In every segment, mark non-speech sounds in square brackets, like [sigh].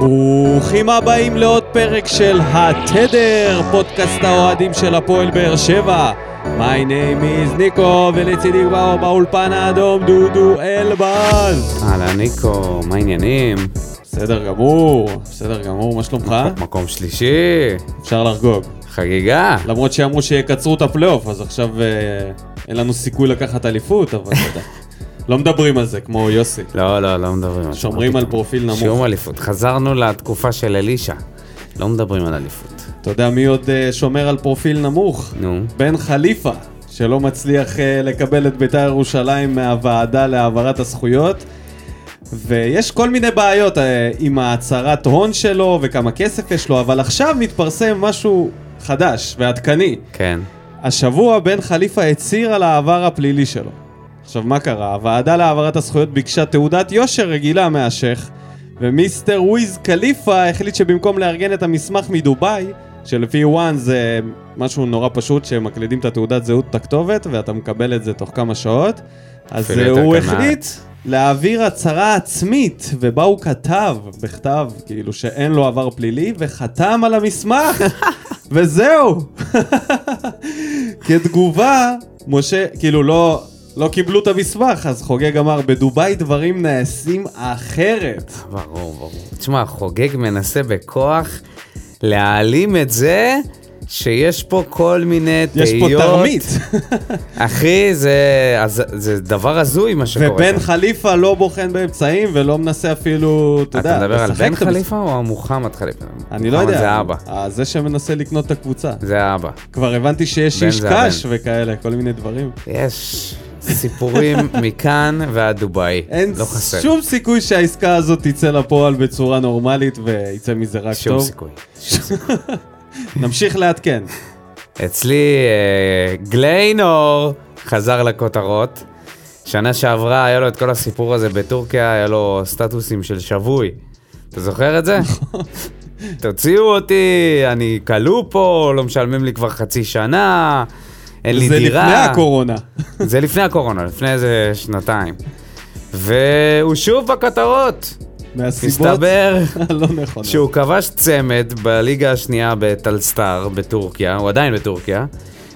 ברוכים הבאים לעוד פרק של התדר, פודקאסט האוהדים של הפועל באר שבע. My name is ניקו, ולצידי כבר באולפן האדום דודו אלבז. אהלן ניקו, מה העניינים? בסדר גמור, בסדר גמור, מה שלומך? מקום שלישי, אפשר לחגוג. חגיגה. למרות שאמרו שיקצרו את הפלייאוף, אז עכשיו אה, אין לנו סיכוי לקחת אליפות, אבל אתה יודע. לא מדברים על זה, כמו יוסי. לא, לא, לא מדברים על זה. שומרים על. פרופיל נמוך. שום אליפות. חזרנו לתקופה של אלישע. לא מדברים על אליפות. אתה יודע מי עוד אה, שומר על פרופיל נמוך? נו. בן חליפה, שלא מצליח uh, לקבל את בית"ר ירושלים מהוועדה להעברת הזכויות. ויש כל מיני בעיות uh, עם ההצהרת הון שלו וכמה כסף יש לו, אבל עכשיו מתפרסם משהו חדש ועדכני. כן. השבוע בן חליפה הצהיר על העבר הפלילי שלו. עכשיו, מה קרה? הוועדה להעברת הזכויות ביקשה תעודת יושר רגילה מהשייח, ו Mister Wiz Khalifa החליט שבמקום לארגן את המסמך מדובאי, שלפי ONE זה משהו נורא פשוט, שמקלידים את התעודת זהות, את הכתובת, ואתה מקבל את זה תוך כמה שעות, אז הוא החליט להעביר הצהרה עצמית, ובה הוא כתב, בכתב, כאילו שאין לו עבר פלילי, וחתם על המסמך, [laughs] וזהו. [laughs] כתגובה, משה, כאילו לא, לא קיבלו את המסמך, אז חוגג אמר, בדובאי דברים נעשים אחרת. ברור, ברור. תשמע, חוגג מנסה בכוח להעלים את זה שיש פה כל מיני תהיות. יש פה תרמית. [laughs] אחי, זה, אז, זה דבר הזוי מה שקורה. ובן פה. חליפה לא בוחן באמצעים ולא מנסה אפילו, אתה יודע, אתה מדבר על בן. חליפה או מוחמד חליפה? אני לא מוחמד יודע. זה אבא. אה, זה שמנסה לקנות את הקבוצה. זה האבא. כבר הבנתי שיש איש קש. וכאלה, כל מיני דברים. יש סיפורים מכאן ועד דובאי. אין לא חסר. שום סיכוי שהעסקה הזאת תצא לפועל בצורה נורמלית ויצא מזה רק שום טוב. סיכוי. שום [laughs] סיכוי. נמשיך לעדכן. אצלי אה, גליינור חזר לכותרות. שנה שעברה היה לו את כל הסיפור הזה בטורקיה, היה לו סטטוסים של שבוי. אתה זוכר את זה? תוציאו אותי, אני כלוא פה, לא משלמים לי כבר חצי שנה, אין לי זה דירה. לפני הקורונה. זה לפני הקורונה, לפני איזה שנתיים. והוא שוב בכותרות. מהסיבות מסתבר לא נכונות. שהוא כבש צמד בליגה השנייה בטלסטאר בטורקיה, הוא עדיין בטורקיה,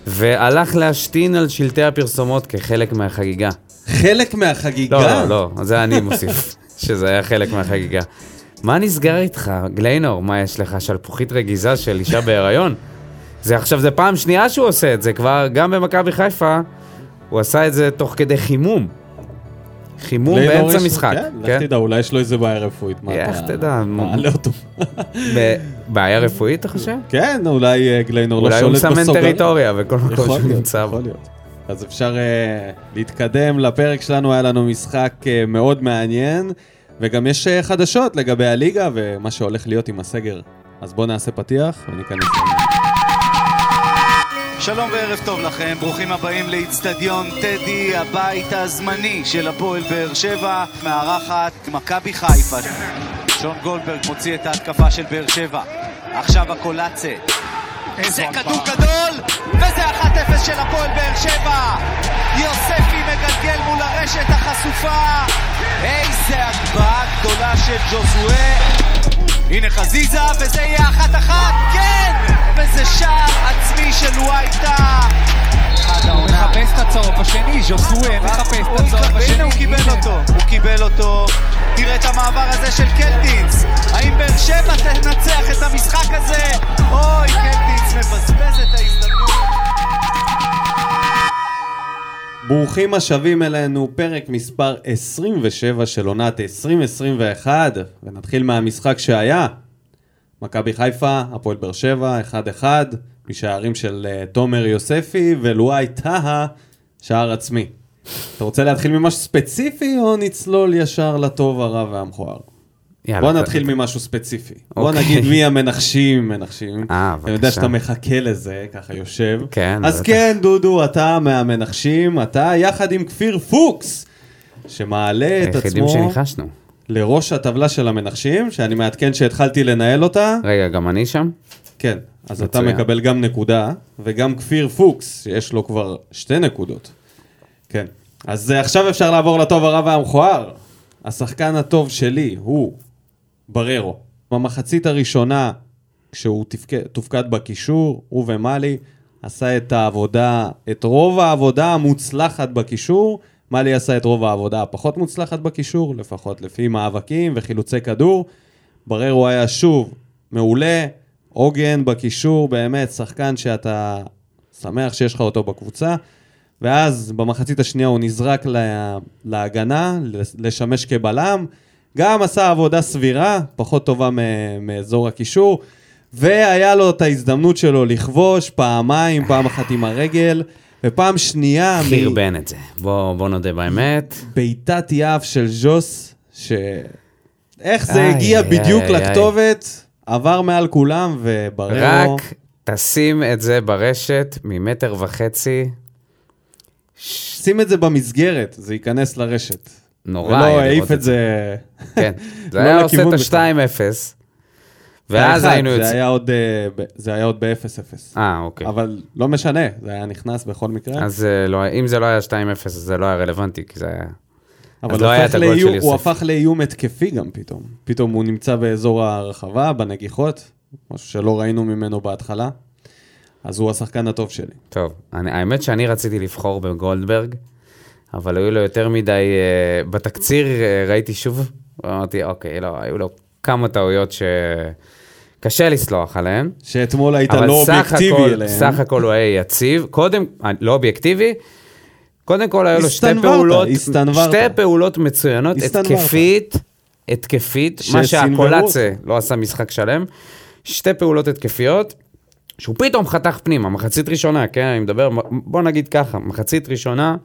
והלך להשתין על שלטי הפרסומות כחלק מהחגיגה. חלק מהחגיגה. לא, לא, לא, זה אני מוסיף, [laughs] שזה היה חלק מהחגיגה. מה נסגר איתך, גליינור? מה יש לך, שלפוחית רגיזה של אישה בהיריון? זה עכשיו, זה פעם שנייה שהוא עושה את זה, כבר גם במכבי חיפה, הוא עשה את זה תוך כדי חימום. חימום באמצע משחק. כן, לך תדע, אולי יש לו איזה בעיה רפואית. איך תדע? מעלה אותו. ב- בעיה רפואית, אתה חושב? כן, אולי אה, גליינור לא אולי הוא שולט מסמן. טריטוריה בכל מקום שהוא נמצא בו. אז אפשר אה, להתקדם לפרק שלנו, היה לנו משחק אה, מאוד מעניין, וגם יש חדשות לגבי הליגה ומה שהולך להיות עם הסגר. אז בואו נעשה פתיח וניכנס. שלום וערב טוב לכם, ברוכים הבאים לאיצטדיון טדי, הבית הזמני של הפועל באר שבע, מארחת מכבי חיפה. שון גולדברג מוציא את ההתקפה של באר שבע, עכשיו הקולאצה. זה כדור גדול, וזה 1-0 של הפועל באר שבע! יוספי מגלגל מול הרשת החשופה! איזה הגבהה גדולה של ג'וזואה! הנה חזיזה, וזה יהיה אחת-אחת, כן! וזה שער עצמי של! אחד העונה. מחפש את הצהוב השני, ז'וסואה מחפש את הצהוב השני. הנה הוא קיבל אותו, הוא קיבל אותו. תראה את המעבר הזה של קלטינס. האם באר שבע תנצח את המשחק הזה? אוי, קלטינס מבזבז את ההזדמנות. ברוכים השבים אלינו, פרק מספר 27 של עונת 2021, ונתחיל מהמשחק שהיה. מכבי חיפה, הפועל באר שבע, 1-1, משערים של אה, תומר יוספי ולואי טהא, שער עצמי. אתה רוצה להתחיל ממשהו ספציפי או נצלול ישר לטוב, הרע והמכוער? יאללה, בוא אתה- נתחיל ממשהו ספציפי. בוא אוקיי. נגיד מי המנחשים, מנחשים. אה, אני יודע בבקשה. שאתה מחכה לזה, ככה יושב. כן, אז בטח. כן, דודו, אתה מהמנחשים, אתה יחד עם כפיר פוקס, שמעלה את היחידים עצמו שניחשנו. לראש הטבלה של המנחשים, שאני מעדכן שהתחלתי לנהל אותה. רגע, גם אני שם? כן, אז אתה מצוין. מקבל גם נקודה, וגם כפיר פוקס, שיש לו כבר שתי נקודות. כן. אז אה, עכשיו אפשר לעבור לטוב, הרע והמכוער. השחקן הטוב שלי הוא בררו. במחצית הראשונה, כשהוא תפק... תופקד בקישור, הוא ומאלי, עשה את העבודה, את רוב העבודה המוצלחת בקישור. מאלי עשה את רוב העבודה הפחות מוצלחת בקישור, לפחות לפי מאבקים וחילוצי כדור. בררו היה שוב מעולה, עוגן בקישור, באמת, שחקן שאתה שמח שיש לך אותו בקבוצה. ואז במחצית השנייה הוא נזרק לה, להגנה, לשמש כבלם. גם עשה עבודה סבירה, פחות טובה מ- מאזור הקישור. והיה לו את ההזדמנות שלו לכבוש פעמיים, פעם אחת עם הרגל, ופעם שנייה... מ- חרבן את זה. בוא, בוא נודה באמת. בעיטת יעף של ז'וס, ש... איך זה איי, הגיע איי, בדיוק איי, לכתובת, עבר מעל כולם, ובררו... רק תשים את זה ברשת ממטר וחצי. שים את זה במסגרת, זה ייכנס לרשת. נורא ולא היה העיף לראות את זה... כן. [laughs] זה לא היה עושה את בכלל. ה-2-0. ואז היינו זה יוצאים... אה, זה היה עוד ב-0-0. אה, אוקיי. אבל לא משנה, זה היה נכנס בכל מקרה. אז אה, לא, אם זה לא היה 2-0, אז זה לא היה רלוונטי, כי זה היה... אבל לא היה את הגול של הוא יוסף. הפך לאיום התקפי גם פתאום. פתאום הוא נמצא באזור הרחבה, בנגיחות, משהו שלא ראינו ממנו בהתחלה. אז הוא השחקן הטוב שלי. טוב, אני, האמת שאני רציתי לבחור בגולדברג, אבל היו לו יותר מדי... אה, בתקציר אה, ראיתי שוב, ואמרתי, אוקיי, לא, היו לו כמה טעויות שקשה לסלוח עליהן. שאתמול היית אבל לא אובייקטיבי הכל, אליהם. סך הכל הוא היה יציב. קודם, אה, לא אובייקטיבי, קודם כל היו לו שתי פעולות, הסתנוורת. שתי פעולות מצוינות, הסתנוורת. התקפית, התקפית, מה שהקולצה לא עשה משחק שלם, שתי פעולות התקפיות, שהוא פתאום חתך פנימה, מחצית ראשונה, כן, אני מדבר, בוא נגיד ככה, מחצית ראשונה,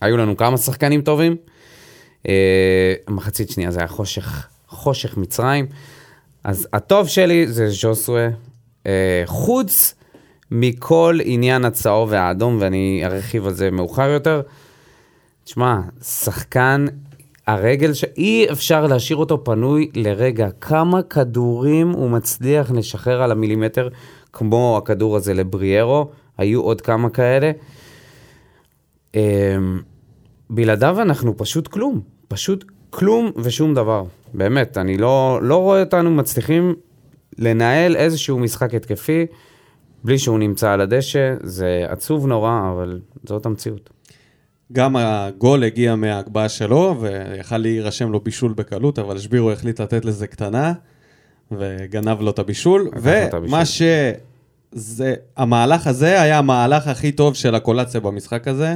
היו לנו כמה שחקנים טובים, אה, מחצית שנייה זה היה חושך, חושך מצרים, אז הטוב שלי זה ז'וסווה, אה, חוץ מכל עניין הצהוב והאדום, ואני ארחיב על זה מאוחר יותר. תשמע, שחקן, הרגל, ש... אי אפשר להשאיר אותו פנוי לרגע. כמה כדורים הוא מצליח לשחרר על המילימטר, כמו הכדור הזה לבריארו, היו עוד כמה כאלה. אמ, בלעדיו אנחנו פשוט כלום, פשוט כלום ושום דבר. באמת, אני לא, לא רואה אותנו מצליחים לנהל איזשהו משחק התקפי בלי שהוא נמצא על הדשא. זה עצוב נורא, אבל זאת המציאות. גם הגול הגיע מההגבהה שלו, ויכל להירשם לו בישול בקלות, אבל שבירו החליט לתת לזה קטנה, וגנב לו את הבישול. לקח לו את הבישול. ומה ש... זה, המהלך הזה היה המהלך הכי טוב של הקולציה במשחק הזה,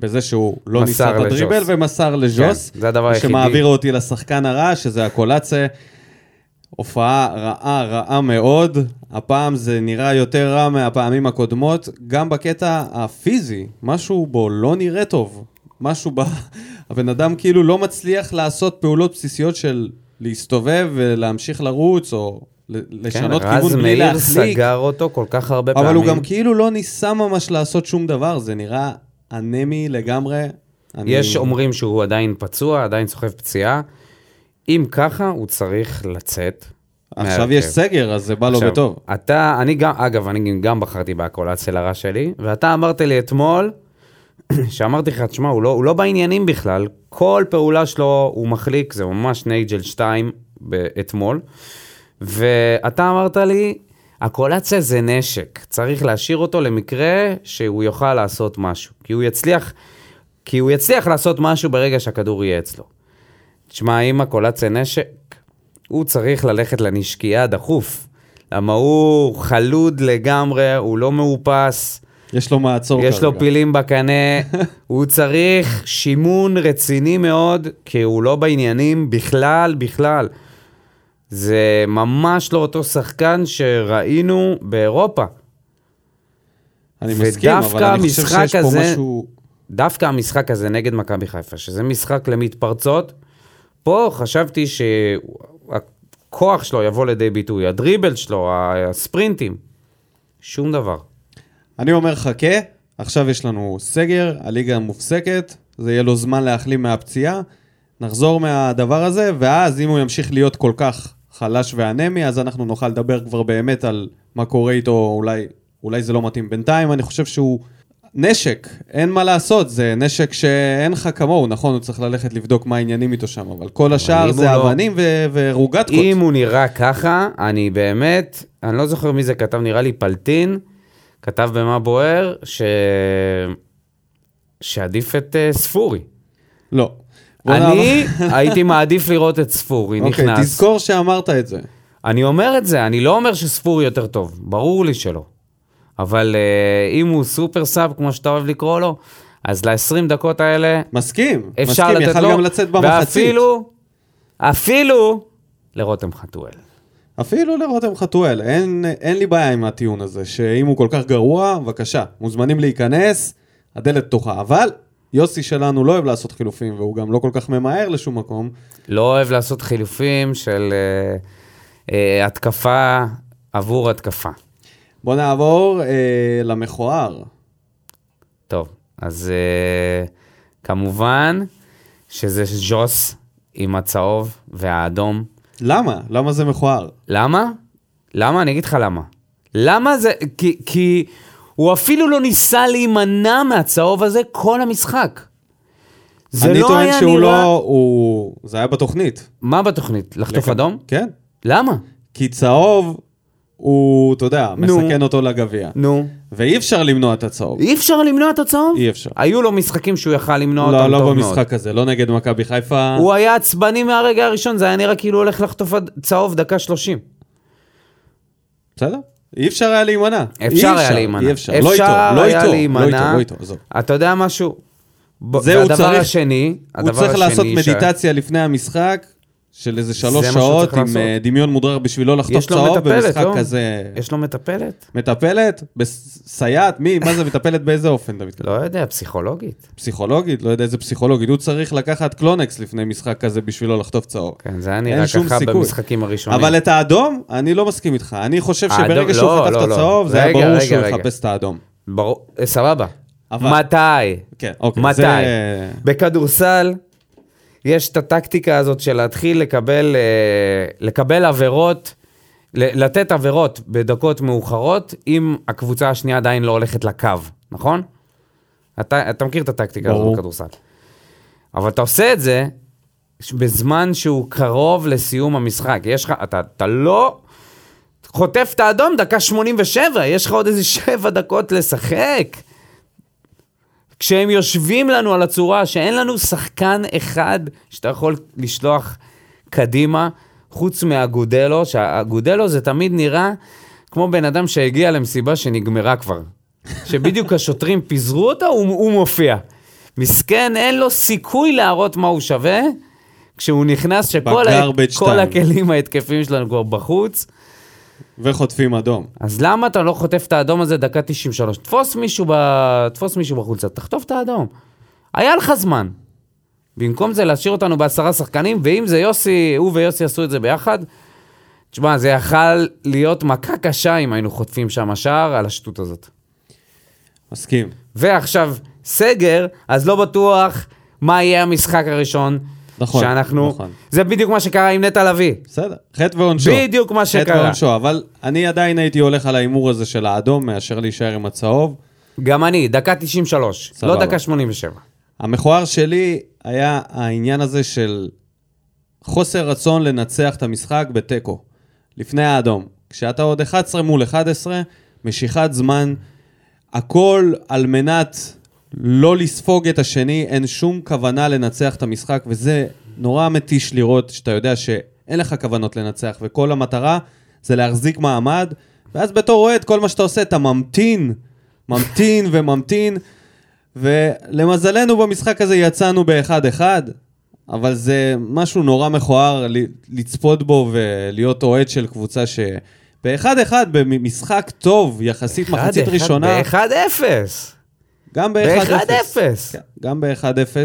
בזה שהוא לא ניסה את. הדריבל ומסר לג'וס. כן, זה הדבר היחידי. שמעביר אותי לשחקן הרע, שזה הקולציה. הופעה רעה, רעה מאוד. הפעם זה נראה יותר רע מהפעמים הקודמות. גם בקטע הפיזי, משהו בו לא נראה טוב. משהו ב... [laughs] הבן אדם כאילו לא מצליח לעשות פעולות בסיסיות של להסתובב ולהמשיך לרוץ, או ל- לשנות כן, רז כיוון בלי מאיר להחליק. סגר אותו כל כך הרבה פעמים. אבל הוא גם כאילו לא ניסה ממש לעשות שום דבר, זה נראה אנמי לגמרי. אני- יש אומרים שהוא עדיין פצוע, עדיין סוחב פציעה. אם ככה, הוא צריך לצאת. עכשיו מההרכב. יש סגר, אז זה בא לו עכשיו, בטוב. אתה, אני גם, אגב, אני גם בחרתי בהקולציה לרע שלי, ואתה אמרת לי אתמול, [clears throat] שאמרתי לך, תשמע, הוא לא, הוא לא בעניינים בכלל, כל פעולה שלו הוא מחליק, זה ממש נייג'ל 2 אתמול, ואתה אמרת לי, הקולציה זה נשק, צריך להשאיר אותו למקרה שהוא יוכל לעשות משהו, כי הוא יצליח, כי הוא יצליח לעשות משהו ברגע שהכדור יהיה אצלו. תשמע, אם הקולציה נשק, הוא צריך ללכת לנשקייה דחוף. למה הוא חלוד לגמרי, הוא לא מאופס, יש לו מעצור יש לו כרגע. פילים בקנה, [laughs] הוא צריך שימון רציני מאוד, כי הוא לא בעניינים בכלל, בכלל. זה ממש לא אותו שחקן שראינו באירופה. אני מסכים, אבל אני חושב שיש פה הזה- משהו... דווקא המשחק הזה נגד מכבי חיפה, שזה משחק למתפרצות, פה חשבתי שהכוח שלו יבוא לידי ביטוי, הדריבל שלו, הספרינטים, שום דבר. אני אומר חכה, עכשיו יש לנו סגר, הליגה מופסקת, זה יהיה לו זמן להחלים מהפציעה, נחזור מהדבר הזה, ואז אם הוא ימשיך להיות כל כך חלש ואנמי, אז אנחנו נוכל לדבר כבר באמת על מה קורה איתו, אולי, אולי זה לא מתאים. בינתיים אני חושב שהוא נשק, אין מה לעשות, זה נשק שאין לך כמוהו, נכון, הוא צריך ללכת לבדוק מה העניינים איתו שם, אבל כל השאר זה לא- אבנים ו- ורוגטקות. אם הוא נראה ככה, אני באמת, אני לא זוכר מי זה כתב, נראה לי פלטין, כתב במה בוער, ש... שעדיף את uh, ספורי. לא. אני הייתי מעדיף לראות את ספורי אוקיי, נכנס. תזכור שאמרת את זה. אני אומר את זה, אני לא אומר שספורי יותר טוב, ברור לי שלא. אבל uh, אם הוא סופר סאב, כמו שאתה אוהב לקרוא לו, אז ל-20 דקות האלה מסכים, אפשר מסכים, יכל לו, גם לצאת במחצית. ואפילו, אפילו לרותם חתואל. אפילו לרותם חתואל, אין, אין לי בעיה עם הטיעון הזה, שאם הוא כל כך גרוע, בבקשה, מוזמנים להיכנס, הדלת פתוחה. אבל יוסי שלנו לא אוהב לעשות חילופים, והוא גם לא כל כך ממהר לשום מקום. לא אוהב לעשות חילופים של uh, uh, התקפה עבור התקפה. בוא נעבור אה, למכוער. טוב, אז uh, כמובן שזה ז'וס עם הצהוב והאדום. למה? למה זה מכוער? למה? למה? אני אגיד לך למה. למה זה... כי, כי הוא אפילו לא ניסה להימנע מהצהוב הזה כל המשחק. זה אני לא טוען היה שהוא נראה... לא... הוא... זה היה בתוכנית. מה בתוכנית? לחטוף לקב- אדום? כן. למה? כי צהוב, הוא, אתה יודע, נו. מסכן אותו לגביע. נו. ואי אפשר למנוע את הצהוב. אי אפשר למנוע את הצהוב? אי אפשר. היו לו משחקים שהוא יכל למנוע לא, אותם לא טוב מאוד. במשחק הזה, לא נגד מכבי חיפה. הוא היה עצבני מהרגע הראשון, זה היה נראה כאילו הוא הולך לחטוף צהוב דקה 30. בסדר? אי אפשר היה להימנע. אפשר היה להימנע. אי אפשר. לא איתו, לא היה איתו, להימנע. לא איתו, לא איתו, עזוב. אתה יודע משהו? זה הוא צריך- השני, הוא צריך לעשות מדיטציה לפני המשחק של איזה שלוש שעות עם לעשות. אה, דמיון מודרר בשביל לא לחטוף צהוב במשחק לא? כזה. יש לו מטפלת? מטפלת? סייעת? מי? מה זה מטפלת באיזה אופן אתה מתכוון? לא יודע, פסיכולוגית. פסיכולוגית? לא יודע איזה פסיכולוגית. הוא צריך לקחת קלונקס לפני משחק כזה בשביל לא לחטוף צהוב. כן, זה היה נראה ככה. במשחקים הראשונים. אבל את האדום, אני לא מסכים איתך. אני חושב האדום- שברגע שהוא לא, חטף לא, את לא. הצהוב, זה היה ברור שהוא. יחפש את האדום. ברור, אה, סבבה. אבל- מתי? כן, אוקיי. מתי? זה- בכדורסל יש את הטקטיקה הזאת של להתחיל לקבל, אה, לקבל עבירות, לתת עבירות בדקות מאוחרות, אם הקבוצה השנייה עדיין לא הולכת לקו, נכון? אתה, אתה מכיר את הטקטיקה הזאת. בכדורסל. אבל אתה עושה את זה בזמן שהוא קרוב לסיום המשחק. יש לך, אתה, אתה לא חוטף את האדום דקה 87, יש לך עוד איזה 7 דקות לשחק. כשהם יושבים לנו על הצורה שאין לנו שחקן אחד שאתה יכול לשלוח קדימה, חוץ מהגודלו, שהגודלו זה תמיד נראה כמו בן אדם שהגיע למסיבה שנגמרה כבר. שבדיוק השוטרים פיזרו אותו, הוא, הוא מופיע. מסכן, אין לו סיכוי להראות מה הוא שווה, כשהוא נכנס שכל ה- כל. הכלים ההתקפיים שלנו כבר בחוץ. וחוטפים אדום. אז למה אתה לא חוטף את האדום הזה דקה 93? תפוס מישהו, ב... תפוס מישהו בחולצה, תחטוף את האדום. היה לך זמן. במקום זה להשאיר אותנו בעשרה שחקנים, ואם זה יוסי, הוא ויוסי עשו את זה ביחד, תשמע, זה יכל להיות מכה קשה אם היינו חוטפים שם שער על השטות הזאת. מסכים. ועכשיו, סגר, אז לא בטוח מה יהיה המשחק הראשון. נכון, שאנחנו... נכון. זה בדיוק מה שקרה עם נטע לביא. בסדר, חטא ועונשו. בדיוק מה חטא שקרה. ועונשו, אבל אני עדיין הייתי הולך על ההימור הזה של האדום, מאשר להישאר עם הצהוב. גם אני, דקה 93, סבבה. לא דקה 87. המכוער שלי היה העניין הזה של חוסר רצון לנצח את המשחק בתיקו, לפני האדום. כשאתה עוד 11 מול 11, משיכת זמן, הכל על מנת לא לספוג את השני, אין שום כוונה לנצח את המשחק, וזה נורא מתיש לראות שאתה יודע שאין לך כוונות לנצח, וכל המטרה זה להחזיק מעמד, ואז בתור אוהד, כל מה שאתה עושה, אתה ממתין, ממתין [laughs] וממתין, ולמזלנו במשחק הזה יצאנו באחד-אחד, אבל זה משהו נורא מכוער לצפות בו ולהיות אוהד של קבוצה ש... באחד-אחד, במשחק טוב, יחסית מחצית ראשונה, ב-1-0. גם ב-1-0. ב-1-0. כן, גם ב-1-0.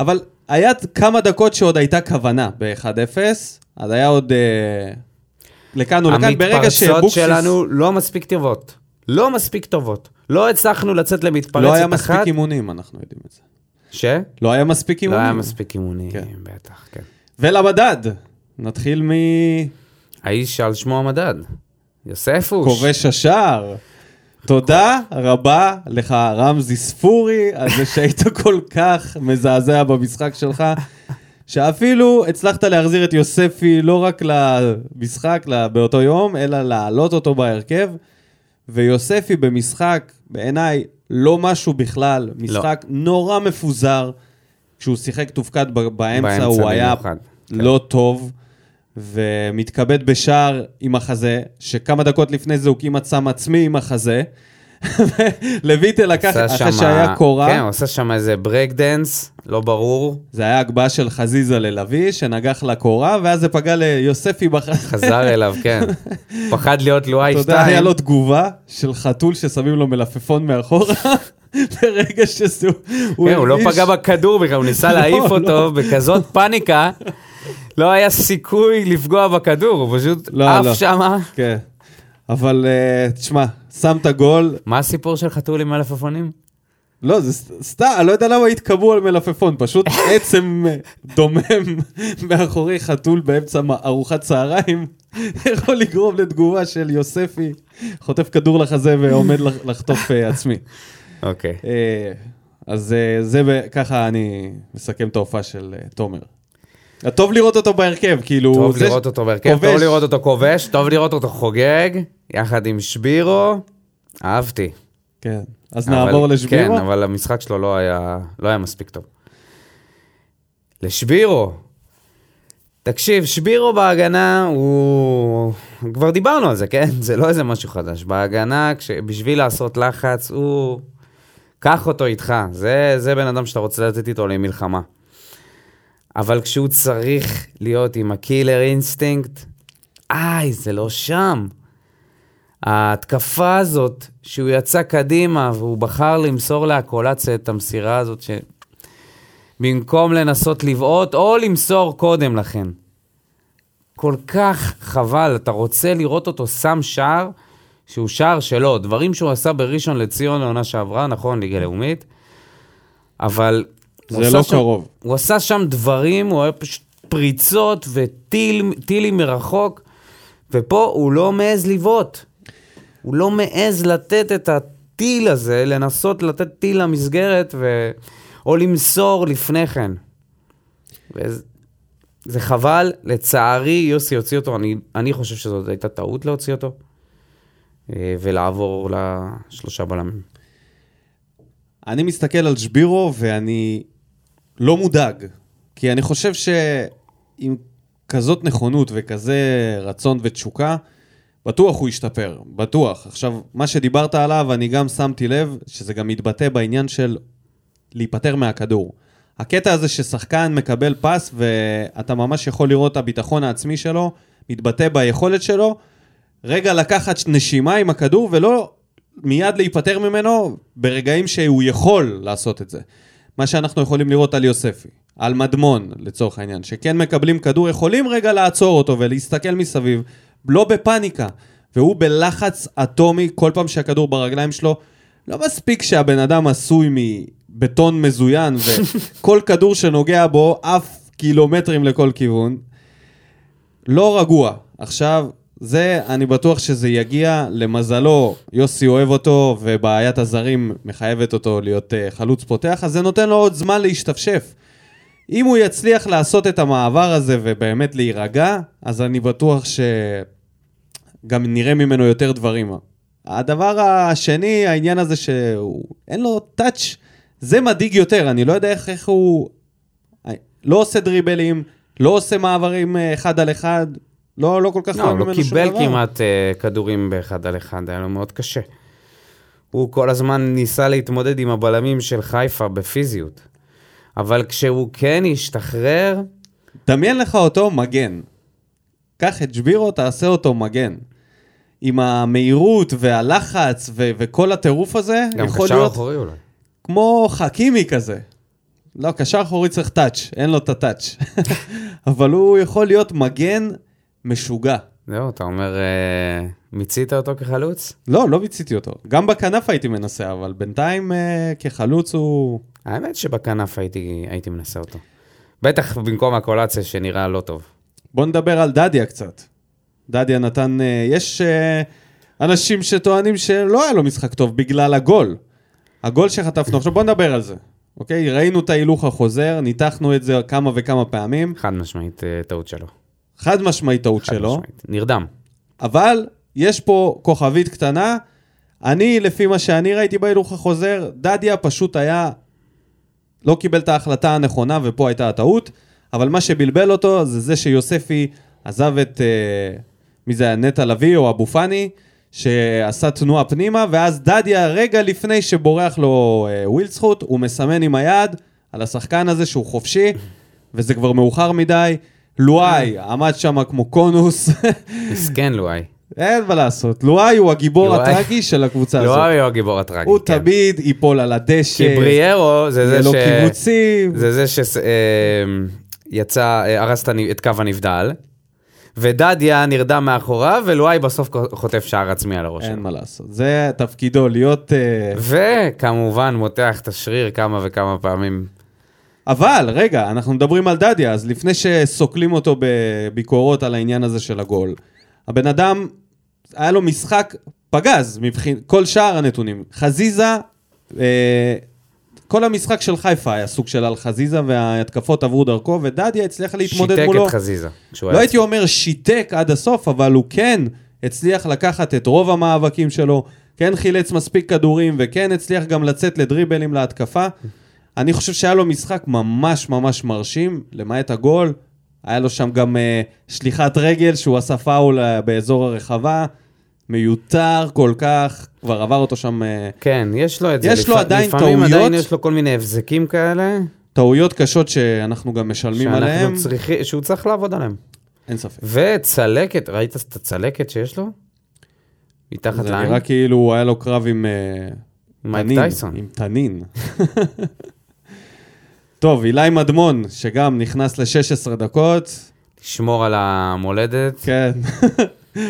אבל היה כמה דקות שעוד הייתה כוונה ב-1-0, אז היה עוד אה, לכאן ולכאן. ברגע המתפרצות שבוקסיס... שלנו לא מספיק טובות. לא מספיק טובות. לא הצלחנו לצאת למתפרצת לא היה אחת. מספיק אימונים, אנחנו יודעים את זה. ש? לא היה מספיק לא אימונים. היה מספיק אימונים, כן. בטח, כן. ולמדד, נתחיל מכובש האיש שעל שמו המדד. יוספוש. השער. תודה רבה לך, רמזי ספורי, על זה שהיית [laughs] כל כך מזעזע במשחק שלך, שאפילו הצלחת להחזיר את יוספי לא רק למשחק באותו יום, אלא להעלות אותו בהרכב. ויוספי במשחק, בעיניי, לא משהו בכלל, משחק נורא מפוזר. כשהוא שיחק תפקד באמצע, באמצע הוא היה במיוחד, כן. לא טוב, ומתכבד בשער עם החזה, שכמה דקות לפני זה הוא כמעט שם עצמי עם החזה. [laughs] לויטל לקח, אחרי שמה- שהיה קורה, כן, הוא עשה שם איזה break dance, לא ברור. זה היה הגבהה של חזיזה ללוי, שנגח לקורה, ואז זה פגע ליוספי בחזה. [laughs] חזר אליו, כן. פחד להיות לואי אתה יודע, היה שתיים. לו תגובה של חתול ששמים לו מלפפון מאחורה, [laughs] ברגע שזה... כן, הוא לא פגע בכדור בכלל, הוא ניסה לא, להעיף לא. אותו בכזאת פאניקה, לא היה סיכוי לפגוע בכדור, הוא פשוט לא, לא. עף שמה. כן. אבל אה, תשמע, שמת גול, מה הסיפור של חתול עם מלפפונים? לא, זה סתם, אני לא יודע למה התקבעו על מלפפון, פשוט [laughs] עצם אה, דומם מאחורי חתול באמצע ארוחת צהריים, [laughs] יכול לגרום לתגובה של יוספי, חוטף כדור לחזה ועומד לח- לחטוף אה, עצמי. אוקיי. אז זה, ככה אני מסכם את ההופעה של תומר. טוב לראות אותו בהרכב, כאילו... טוב זה- לראות אותו בהרכב, כובש. טוב לראות אותו כובש, טוב לראות אותו חוגג, יחד עם שבירו, אהבתי. כן. אז אבל- נעבור לשבירו? כן, אבל המשחק שלו לא היה, לא היה מספיק טוב. לשבירו. תקשיב, שבירו בהגנה הוא... כבר דיברנו על זה, כן? [laughs] זה לא איזה משהו חדש. בהגנה, כש... בשביל לעשות לחץ, הוא... קח אותו איתך. זה, זה בן אדם שאתה רוצה לתת איתו למלחמה. אבל כשהוא צריך להיות עם ה killer instinct, איי, זה לא שם. ההתקפה הזאת, שהוא יצא קדימה והוא בחר למסור לאקולציה את המסירה הזאת, ש... במקום לנסות לבעוט או למסור קודם לכן. כל כך חבל, אתה רוצה לראות אותו שם שער שהוא שער שלו, דברים שהוא עשה בראשון לציון לעונה שעברה, נכון, ליגה לאומית, אבל... זה לא שם- קרוב. הוא עשה שם דברים, הוא היה פשוט פריצות וטילים מרחוק, ופה הוא לא מעז לבעוט. הוא לא מעז לתת את הטיל הזה, לנסות לתת טיל למסגרת, ו... או למסור לפני כן. וזה... זה חבל, לצערי יוסי הוציא אותו, אני, אני חושב שזאת הייתה טעות להוציא אותו, אה, ולעבור לשלושה בלמים. אני מסתכל על שבירו ואני לא מודאג, כי אני חושב שעם כזאת נכונות וכזה רצון ותשוקה, בטוח הוא ישתפר, בטוח. עכשיו, מה שדיברת עליו, אני גם שמתי לב שזה גם מתבטא בעניין של להיפטר מהכדור. הקטע הזה ששחקן מקבל פס ואתה ממש יכול לראות את הביטחון העצמי שלו, מתבטא ביכולת שלו, רגע לקחת נשימה עם הכדור ולא מיד להיפטר ממנו ברגעים שהוא יכול לעשות את זה. מה שאנחנו יכולים לראות על יוספי, על מדמון לצורך העניין, שכן מקבלים כדור, יכולים רגע לעצור אותו ולהסתכל מסביב, לא בפאניקה, והוא בלחץ אטומי כל פעם שהכדור ברגליים שלו. לא מספיק שהבן אדם עשוי מבטון מזוין [laughs] וכל כדור שנוגע בו עף קילומטרים לכל כיוון. לא רגוע. עכשיו, זה, אני בטוח שזה יגיע. למזלו, יוסי אוהב אותו, ובעיית הזרים מחייבת אותו להיות uh, חלוץ פותח, אז זה נותן לו עוד זמן להשתפשף. אם הוא יצליח לעשות את המעבר הזה ובאמת להירגע, אז אני בטוח שגם נראה ממנו יותר דברים. הדבר השני, העניין הזה שאין לו טאץ', זה מדאיג יותר, אני לא יודע איך, איך הוא... לא עושה דריבלים, לא עושה מעברים אה, אחד על אחד, לא, לא כל כך לא, הוא לא קיבל. כמעט uh, כדורים באחד על אחד, היה לו מאוד קשה. הוא כל הזמן ניסה להתמודד עם הבלמים של חיפה בפיזיות. אבל כשהוא כן השתחרר, דמיין לך אותו מגן. קח את שבירו, תעשה אותו מגן. עם המהירות והלחץ ו- וכל הטירוף הזה, גם יכול קשר להיות אחורי אולי. כמו חכימי כזה. לא, קשר אחורי צריך טאץ', אין לו את הטאץ'. [laughs] אבל הוא יכול להיות מגן משוגע. זהו, אתה אומר, אה, מיצית אותו כחלוץ? לא, לא מיציתי אותו. גם בכנף הייתי מנסה, אבל בינתיים אה, כחלוץ הוא... האמת שבכנף הייתי, הייתי מנסה אותו. בטח במקום הקולציה שנראה לא טוב. בוא נדבר על דדיה קצת. דדיה נתן, אה, יש... אה, אנשים שטוענים שלא היה לו משחק טוב בגלל הגול. הגול שחטפנו, עכשיו בוא נדבר על זה, אוקיי? ראינו את ההילוך החוזר, ניתחנו את זה כמה וכמה פעמים, חד משמעית אה, טעות שלו. חד משמעית טעות שלו, משמעית. נרדם. אבל יש פה כוכבית קטנה. אני, לפי מה שאני ראיתי בהילוך החוזר, דדיה פשוט היה... לא קיבל את ההחלטה הנכונה, ופה הייתה הטעות, אבל מה שבלבל אותו זה זה שיוספי עזב את... אה, מי זה היה? נטע לביא או אבו פאני, שעשה תנועה פנימה, ואז דדיה, רגע לפני שבורח לו אה, ווילדסחוט, הוא מסמן עם היד על השחקן הזה שהוא חופשי, וזה כבר מאוחר מדי. לואי עמד שם כמו קונוס, מסכן לואי. אין מה לעשות, לואי הוא הגיבור הטרגי של הקבוצה הזאת. לואי הוא הגיבור הטרגי. הוא כן. תמיד ייפול על הדשא, כי בריארו זה יהיה זה לו ש... קיבוצים. זה זה שיצא, הרס את הנ- את קו הנבדל, ודדיה נרדם מאחוריו, ולואי בסוף חוטף שער עצמי על הראש אין. מה לעשות, זה תפקידו, להיות... אה, וכמובן מותח את השריר כמה וכמה פעמים. אבל, רגע, אנחנו מדברים על דדיה, אז לפני שסוקלים אותו בביקורות על העניין הזה של הגול, הבן אדם, היה לו משחק פגז, מבחין, כל שאר הנתונים. חזיזה, אה, כל המשחק של חיפה היה סוג של על חזיזה, וההתקפות עברו דרכו, ודדיה הצליח להתמודד שיתק מולו. את חזיזה. לא הייתי אומר שיתק עד הסוף, אבל הוא כן הצליח לקחת את רוב המאבקים שלו, כן חילץ מספיק כדורים, וכן הצליח גם לצאת לדריבלים להתקפה. אני חושב שהיה לו משחק ממש ממש מרשים, למעט הגול. היה לו שם גם uh, שליחת רגל שהוא עשה פאול uh, באזור הרחבה. מיותר כל כך, כבר עבר אותו שם uh, כן, יש לו את זה. יש לו לפ- עדיין לפעמים טעויות. עדיין יש לו כל מיני הבזקים כאלה, טעויות קשות שאנחנו גם משלמים עליהם. שאנחנו צריכים, שהוא צריך לעבוד עליהם. אין ספק. וצלקת, ראית את הצלקת שיש לו? מתחת זה לעין? נראה כאילו היה לו קרב עם... אה, מייק טייסון. עם תנין. [laughs] טוב, אילי מדמון, שגם נכנס ל-16 דקות, לשמור על המולדת כן.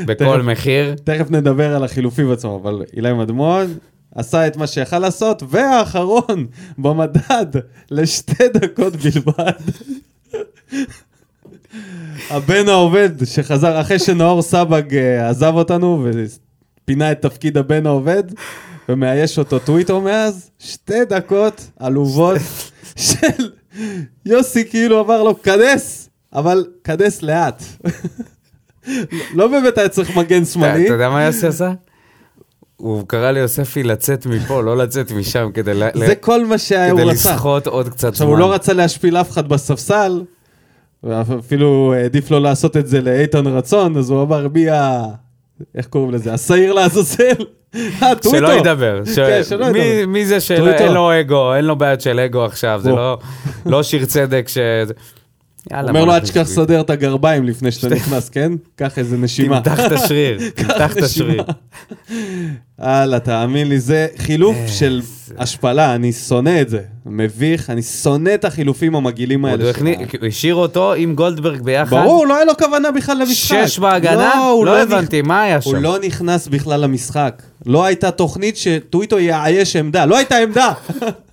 בכל מחיר. תכף נדבר על החילופים עצמם, אבל אילי מדמון עשה את מה שיכל לעשות, והאחרון במדד לשתי דקות בלבד. הבן העובד שחזר אחרי שנאור סבג אה, עזב אותנו ופינה את תפקיד הבן העובד ומאייש אותו טוויטר מאז, שתי דקות עלובות של יוסי כאילו אמר לו כנס, אבל כנס לאט. לא באמת היה צריך מגן שמאלי. אתה יודע מה יוסי עשה? הוא קרא ליוספי לצאת מפה, לא לצאת משם, כדי זה כל מה שהוא כדי רצה. לסחוט עוד קצת עכשיו, זמן. הוא לא רצה להשפיל אף אחד בספסל, ואפילו העדיף לו לעשות את זה לאיתן רצון, אז הוא אמר, מי ה... איך קוראים לזה? השעיר לעזאזל? אה. שלא ידבר. כן, שלא מי- ידבר. מי זה. שאין לו אגו, אין לו בעיות של אגו עכשיו, זה. לא- לא שיר צדק ש... יאללה, אומר לו, אל תשכח. לסדר את הגרביים לפני שאתה נכנס, כן? [laughs] קח איזה נשימה. תמתח את השריר, [laughs] תמתח את השריר. הלאה, תאמין לי, זה חילוף של השפלה, אני שונא את זה. מביך, אני שונא את החילופים המגעילים הוא האלה. הוא השאיר אותו עם גולדברג ביחד. ברור, לא היה לו כוונה בכלל למשחק. שש בהגנה? הוא לא נכ- הבנתי, מה היה הוא שם? לא נכנס בכלל למשחק. לא הייתה תוכנית שטוויטו יאייש עמדה. לא הייתה עמדה. [laughs]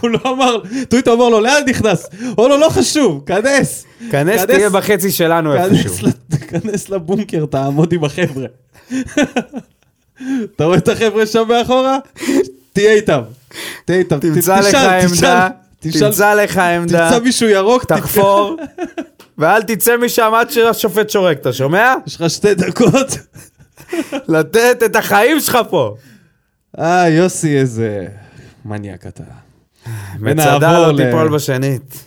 הוא לא אמר, טוויטו אמר לו, לאן נכנס? אמר לו, לא חשוב, כנס. כנס תהיה בחצי שלנו איפשהו. כנס לבונקר, תעמוד עם החבר'ה. אתה רואה את החבר'ה שם מאחורה? תהיה איתם. תהיה איתם. תמצא לך עמדה, תמצא לך עמדה, תמצא מישהו ירוק, תחפור, ואל תצא משם עד שהשופט שורק, אתה שומע? יש לך שתי דקות. לתת את החיים שלך פה. אה, יוסי, איזה מניאק אתה. מצדה לא תיפול בשנית.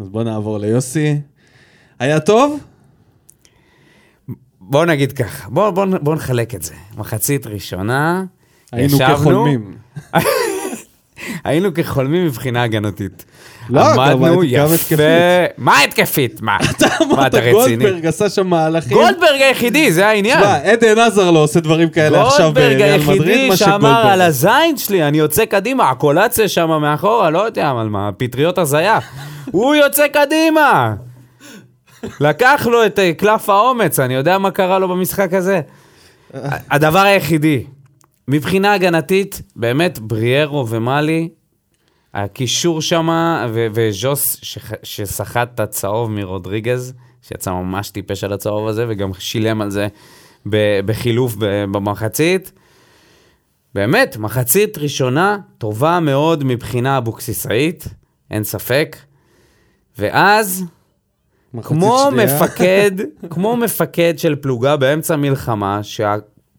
אז בוא נעבור ליוסי. היה טוב? בוא נגיד ככה, בוא, בוא, בוא נחלק את זה. מחצית ראשונה, היינו ישבנו, כחולמים. [laughs] היינו כחולמים מבחינה הגנתית. לא, עמדנו יפה. מה התקפית? מה? אמרת, אתה רציני? גולדברג עשה שם מהלכים. גולדברג היחידי, זה העניין. תשמע, עדן עזר לא עושה דברים כאלה עכשיו גולדברג בריאל מדריד, היחידי מה שאמר שגולדברג. על הזין שלי, אני יוצא קדימה, הקולציה שם מאחורה, לא יודע על מה, פטריות הזיה. [laughs] הוא יוצא קדימה! לקח לו את אה, קלף האומץ, אני יודע מה קרה לו במשחק הזה. [laughs] הדבר היחידי, מבחינה הגנתית, באמת, בריארו ומאלי, הקישור שם, ו- וז'וס שסחט את הצהוב מרודריגז, שיצא ממש טיפש על הצהוב הזה, וגם שילם על זה בחילוף במחצית. באמת, מחצית ראשונה טובה מאוד מבחינה אבוקסיסאית, אין ספק. ואז, כמו שנייה. מפקד, [laughs] כמו מפקד של פלוגה באמצע מלחמה,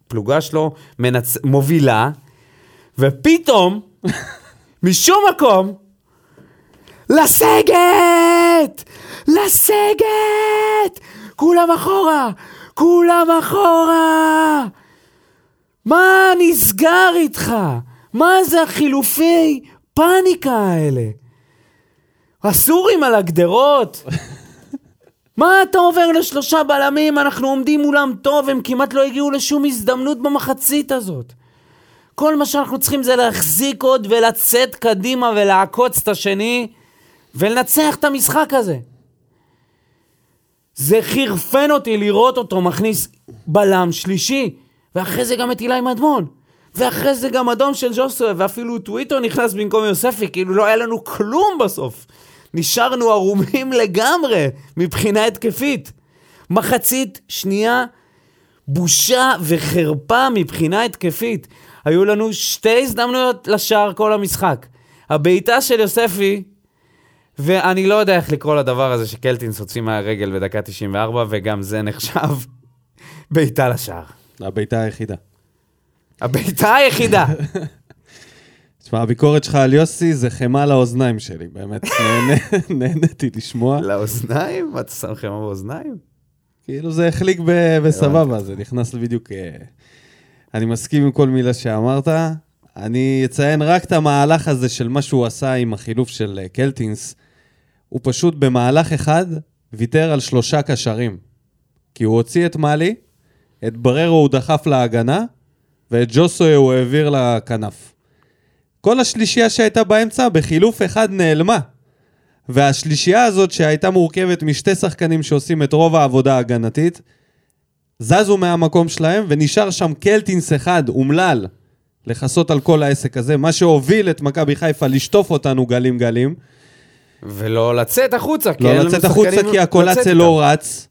שהפלוגה שלו מנצ... מובילה, ופתאום, [laughs] משום מקום, לסגת! לסגת! כולם אחורה! כולם אחורה! מה נסגר איתך? מה זה החילופי פאניקה האלה? הסורים על הגדרות? [laughs] מה אתה עובר לשלושה בלמים? אנחנו עומדים מולם טוב, הם כמעט לא הגיעו לשום הזדמנות במחצית הזאת. כל מה שאנחנו צריכים זה להחזיק עוד ולצאת קדימה ולעקוץ את השני ולנצח את המשחק הזה. זה חירפן אותי לראות אותו מכניס בלם שלישי, ואחרי זה גם את אילי מדמון. ואחרי זה גם אדום של ז'וסווה, ואפילו טוויטו נכנס במקום יוספי, כאילו לא היה לנו כלום בסוף. נשארנו ערומים [laughs] לגמרי מבחינה התקפית. מחצית שנייה, בושה וחרפה מבחינה התקפית. היו לנו שתי הזדמנויות לשער כל המשחק. הבעיטה של יוספי, ואני לא יודע איך לקרוא לדבר הזה שקלטינס הוציא מהרגל בדקה 94, וגם זה נחשב [laughs] בעיטה לשער. הבעיטה היחידה. הבעיטה היחידה. [laughs] תשמע, הביקורת שלך על יוסי זה חמאה לאוזניים שלי, באמת. [laughs] נהניתי לשמוע. לאוזניים? מה, אתה שם חמאה באוזניים? כאילו זה החליק בסבבה, זה נכנס בדיוק... אה, אני מסכים עם כל מילה שאמרת. אני אציין רק את המהלך הזה של מה שהוא עשה עם החילוף של אה, קלטינס. הוא פשוט במהלך אחד ויתר על שלושה קשרים. כי הוא הוציא את מאלי, את בררו הוא דחף להגנה, ואת ג'וסוי הוא העביר לכנף. כל השלישייה שהייתה באמצע, בחילוף אחד נעלמה. והשלישייה הזאת, שהייתה מורכבת משתי שחקנים שעושים את רוב העבודה ההגנתית, זזו מהמקום שלהם, ונשאר שם קלטינס אחד, אומלל, לכסות על כל העסק הזה, מה שהוביל את מכבי חיפה לשטוף אותנו גלים גלים. ולא לצאת החוצה, כי לא לצאת החוצה כי הקולציה. לא רץ.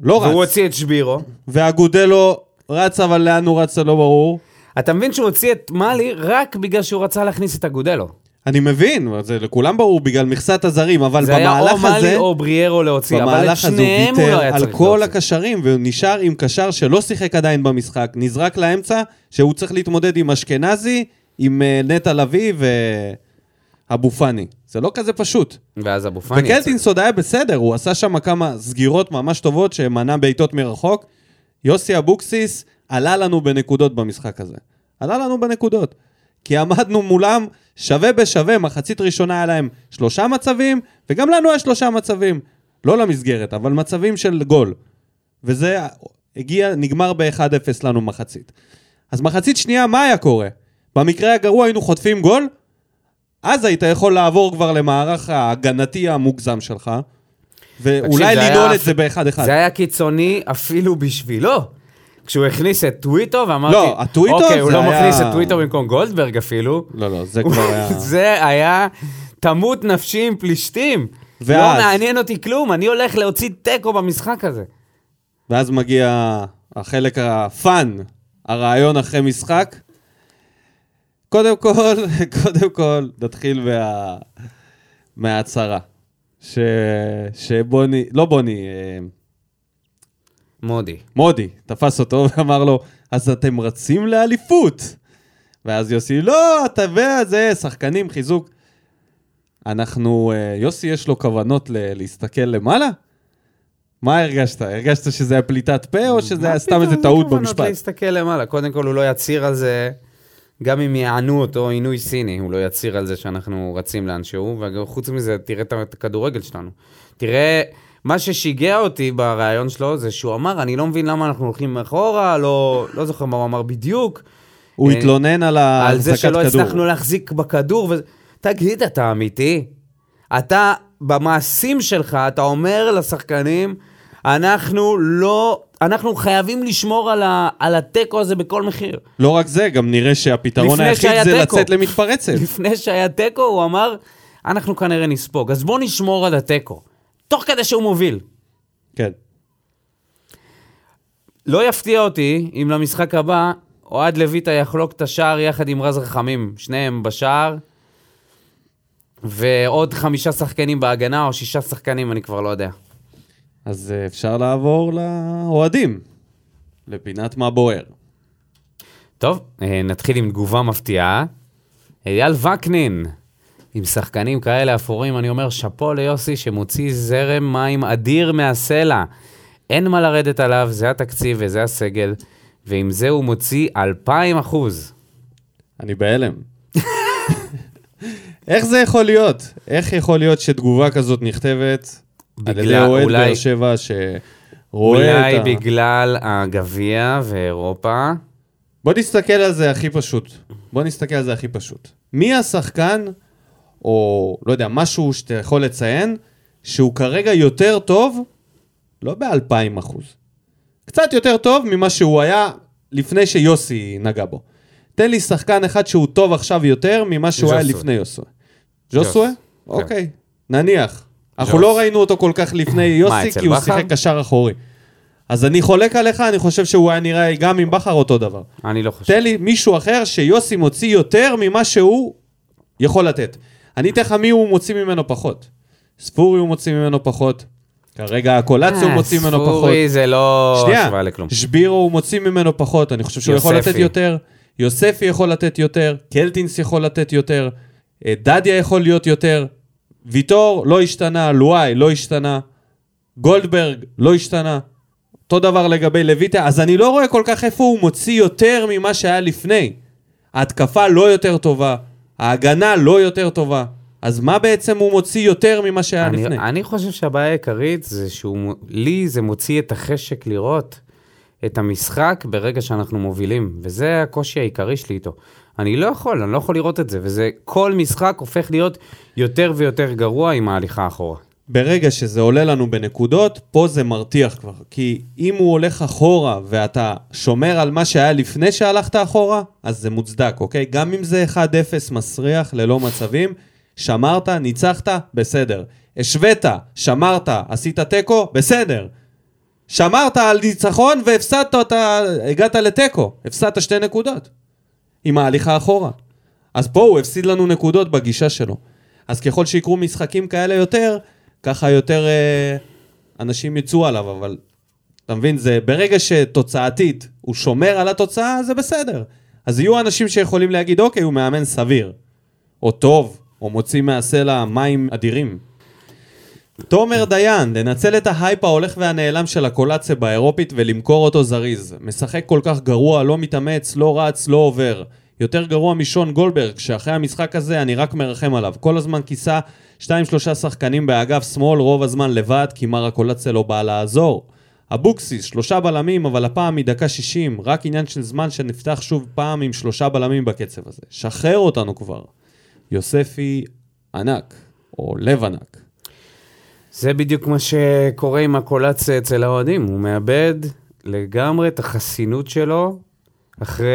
לא והוא רץ. הוציא את שבירו. והגודלו רץ, אבל לאן הוא רץ זה לא ברור. אתה מבין שהוא הוציא את מאלי רק בגלל שהוא רצה להכניס את אגודלו. אני מבין, זה לכולם ברור בגלל מכסת הזרים, אבל זה היה או במהלך מאלי הזה... או בריארו להוציא, אבל את במהלך הזה הוא שניהם הוא לא ויתר היה על צריך כל להוציא. הקשרים, והוא נשאר עם קשר שלא שיחק עדיין במשחק, נזרק לאמצע, שהוא צריך להתמודד עם אשכנזי, עם אה, נטע לביא ואבו פאני. זה לא כזה פשוט. ואז אבו פאני יצא. וקלטינס עוד היה בסדר, הוא עשה שם כמה סגירות ממש טובות שמנע בעיטות מרחוק. יוסי אבוקסיס עלה לנו בנקודות במשחק הזה. עלה לנו בנקודות. כי עמדנו מולם שווה בשווה, מחצית ראשונה היה להם שלושה מצבים, וגם לנו היה שלושה מצבים. לא למסגרת, אבל מצבים של גול. וזה הגיע, נגמר ב-1-0 לנו מחצית. אז מחצית שנייה, מה היה קורה? במקרה הגרוע היינו חוטפים גול, אז היית יכול לעבור כבר למערך ההגנתי המוגזם שלך, ואולי לנעול היה- את זה באחד אחד. זה היה קיצוני אפילו בשבילו. כשהוא הכניס את טוויטו, ואמרתי, לא, הטוויטו אוקיי, הוא לא היה- מכניס את טוויטו במקום גולדברג אפילו. לא, לא, זה כבר היה... [laughs] זה היה תמות נפשי עם פלישתים. לא ואז- מעניין אותי כלום, אני הולך להוציא תיקו במשחק הזה. ואז מגיע החלק הפאן, הרעיון אחרי משחק. קודם כל, [laughs] קודם כל, נתחיל מה... מההצהרה. ש... שבוני, לא בוני, אה, מודי. מודי, תפס אותו ואמר לו, אז אתם רצים לאליפות. ואז יוסי, לא, אתה יודע, זה שחקנים, חיזוק. אנחנו, אה, יוסי יש לו כוונות ל- להסתכל למעלה? מה הרגשת? הרגשת שזה היה פליטת פה, או שזה היה סתם איזה טעות מה במשפט? פתאום להסתכל למעלה? קודם כל הוא לא יצהיר על זה, גם אם יענו אותו עינוי סיני, הוא לא יצהיר על זה שאנחנו רצים לאנשהו, וחוץ מזה, תראה את הכדורגל שלנו. תראה, מה ששיגע אותי בריאיון שלו זה שהוא אמר, אני לא מבין למה אנחנו הולכים אחורה, לא, לא זוכר מה הוא אמר בדיוק. הוא אה, התלונן על על זה ההחזקת שלא כדור. הצלחנו להחזיק בכדור. ו... תגיד, אתה אמיתי? אתה, במעשים שלך, אתה אומר לשחקנים, אנחנו לא, אנחנו חייבים לשמור על, ה... על התיקו הזה בכל מחיר. לא רק זה, גם נראה שהפתרון היחיד זה תיקו. לצאת למתפרצת. [laughs] לפני שהיה תיקו, הוא אמר, אנחנו כנראה נספוג, אז בוא נשמור על התיקו. תוך כדי שהוא מוביל. כן. לא יפתיע אותי אם למשחק הבא אוהד לויטה יחלוק את השער יחד עם רז רחמים, שניהם בשער, ועוד חמישה שחקנים בהגנה או שישה שחקנים, אני כבר לא יודע. אז אה, אפשר לעבור לאוהדים, לפינת מה בוער. טוב, אה, נתחיל עם תגובה מפתיעה. אייל וקנין, עם שחקנים כאלה אפורים, אני אומר שאפו ליוסי שמוציא זרם מים אדיר מהסלע. אין מה לרדת עליו, זה התקציב וזה הסגל, ועם זה הוא מוציא 2,000 אחוז. אני בהלם. [laughs] איך זה יכול להיות? איך יכול להיות שתגובה כזאת נכתבת על ידי בגלל- אוהד אולי- באר שבע שרואה אולי את ה... בגלל הגביע ואירופה. בוא נסתכל על זה הכי פשוט. בוא נסתכל על זה הכי פשוט. מי השחקן, או לא יודע, משהו שאתה יכול לציין, שהוא כרגע יותר טוב, לא באלפיים אחוז, קצת יותר טוב ממה שהוא היה לפני שיוסי נגע בו. תן לי שחקן אחד שהוא טוב עכשיו יותר ממה שהוא היה. לפני יוסוי. ז'וסווה? כן. אוקיי, נניח. אנחנו. לא ראינו אותו כל כך לפני יוסי, כי הוא? שיחק קשר אחורי. אז אני חולק עליך, אני חושב שהוא היה נראה גם עם בכר אותו דבר. אני לא חושב. תן לי מישהו אחר שיוסי מוציא יותר ממה שהוא יכול לתת. אני אתן לך מי הוא מוציא ממנו פחות. ספורי הוא מוציא ממנו פחות. כרגע הקולציה הוא אה, מוציא ממנו פחות. ספורי זה לא השוואה לכלום. שבירו הוא מוציא ממנו פחות, אני חושב שהוא יכול. לתת יותר. יוספי יכול לתת יותר, קלטינס יכול לתת יותר, אה, דדיה יכול להיות יותר, ויטור לא השתנה, לואי לא השתנה, גולדברג לא השתנה. אותו דבר לגבי לויטה, אז אני לא רואה כל כך איפה הוא מוציא יותר ממה שהיה לפני. ההתקפה לא יותר טובה, ההגנה לא יותר טובה. אז מה בעצם הוא מוציא יותר ממה שהיה אני, לפני? אני חושב שהבעיה העיקרית זה שהוא, לי זה מוציא את החשק לראות את המשחק ברגע שאנחנו מובילים, וזה הקושי העיקרי שלי איתו. אני לא יכול, אני לא יכול לראות את זה, וזה, כל משחק הופך להיות יותר ויותר גרוע עם ההליכה אחורה. ברגע שזה עולה לנו בנקודות, פה זה מרתיח כבר. כי אם הוא הולך אחורה ואתה שומר על מה שהיה לפני שהלכת אחורה, אז זה מוצדק, אוקיי? גם אם זה 1-0 מסריח ללא מצבים, שמרת, ניצחת, בסדר. השווית, שמרת, עשית תיקו, בסדר. שמרת על ניצחון והפסדת אותה, הגעת לתיקו, הפסדת שתי נקודות. עם ההליכה אחורה. אז פה הוא הפסיד לנו נקודות בגישה שלו. אז ככל שיקרו משחקים כאלה יותר, ככה יותר אה, אנשים יצאו עליו, אבל אתה מבין, זה ברגע שתוצאתית הוא שומר על התוצאה, זה בסדר. אז יהיו אנשים שיכולים להגיד, אוקיי, הוא מאמן סביר, או טוב, או מוציא מהסלע מים אדירים. תומר דיין, לנצל את ההייפ ההולך והנעלם של הקולציה באירופית ולמכור אותו זריז. משחק כל כך גרוע, לא מתאמץ, לא רץ, לא עובר. יותר גרוע משון גולדברג, שאחרי המשחק הזה אני רק מרחם עליו. כל הזמן כיסה שתיים שלושה שחקנים באגף שמאל, רוב הזמן לבד, כי מר הקולציה לא בא לעזור. אבוקסיס, שלושה בלמים, אבל הפעם מדקה 60, רק עניין של זמן שנפתח שוב פעם עם שלושה בלמים בקצב הזה. שחרר אותנו כבר. יוספי ענק, או לב ענק. זה בדיוק מה שקורה עם הקולציה אצל האוהדים, הוא מאבד לגמרי את החסינות שלו אחרי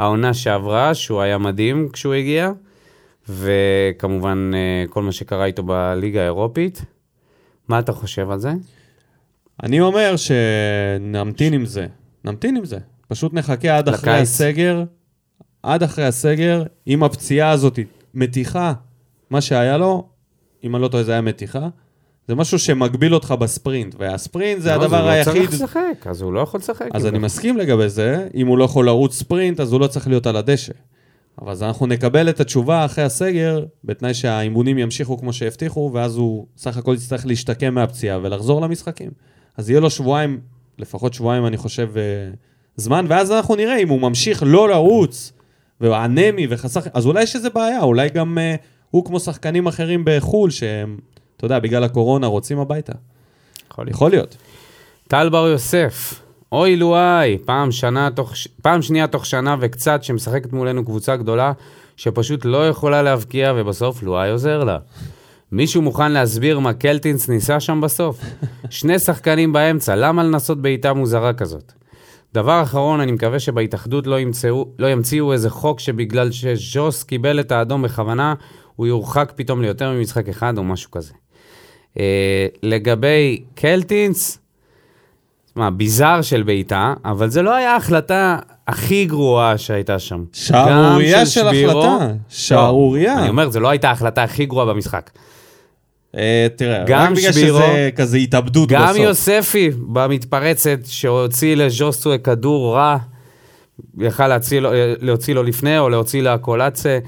העונה שעברה, שהוא היה מדהים כשהוא הגיע, וכמובן אה, כל מה שקרה איתו בליגה האירופית. מה אתה חושב על זה? אני אומר שנמתין עם זה. נמתין עם זה. פשוט נחכה עד אחרי לקיץ. הסגר. עד אחרי הסגר, אם הפציעה הזאת מתיחה, מה שהיה לו, אם אני לא טועה זה היה מתיחה, זה משהו שמגביל אותך בספרינט, והספרינט זה לא, הדבר אז הוא היחיד... לא צריך לשחק, אז הוא לא יכול לשחק. אז אני זה. מסכים לגבי זה, אם הוא לא יכול לרוץ ספרינט, אז הוא לא צריך להיות על הדשא. אבל אז אנחנו נקבל את התשובה אחרי הסגר, בתנאי שהאימונים ימשיכו כמו שהבטיחו, ואז הוא סך הכל יצטרך להשתקם מהפציעה ולחזור למשחקים. אז יהיה לו שבועיים, לפחות שבועיים אני חושב, אה, זמן, ואז אנחנו נראה אם הוא ממשיך לא לרוץ, ואנמי וחסך, אז אולי יש איזה בעיה, אולי גם אה, הוא כמו שחקנים אחרים בחו"ל, שהם, אתה יודע, בגלל הקורונה רוצים הביתה. יכול להיות. יכול להיות. טל בר יוסף, אוי לואי, פעם, שנה, תוך, פעם שנייה תוך שנה וקצת שמשחקת מולנו קבוצה גדולה שפשוט לא יכולה להבקיע ובסוף לואי עוזר לה. מישהו מוכן להסביר מה קלטינס ניסה שם בסוף? [laughs] שני שחקנים באמצע, למה לנסות בעיטה מוזרה כזאת? דבר אחרון, אני מקווה שבהתאחדות לא, ימצאו, לא ימציאו איזה חוק שבגלל שז'וס קיבל את האדום בכוונה, הוא יורחק פתאום ליותר ממשחק אחד או משהו כזה. Uh, לגבי קלטינס, מה, ביזאר של בעיטה, אבל זה לא היה ההחלטה הכי גרועה שהייתה שם. שערורייה גם של שבירו- החלטה. שערורייה. לא, אני אומר, זו לא הייתה ההחלטה הכי גרועה במשחק. אה, תראה, גם רק בגלל שבירו, שזה כזה התאבדות גם בסוף. יוספי במתפרצת, שהוציא לז'וסטו כדור רע, יכל להוציא לו, להוציא לו לפני או להוציא לקולצה.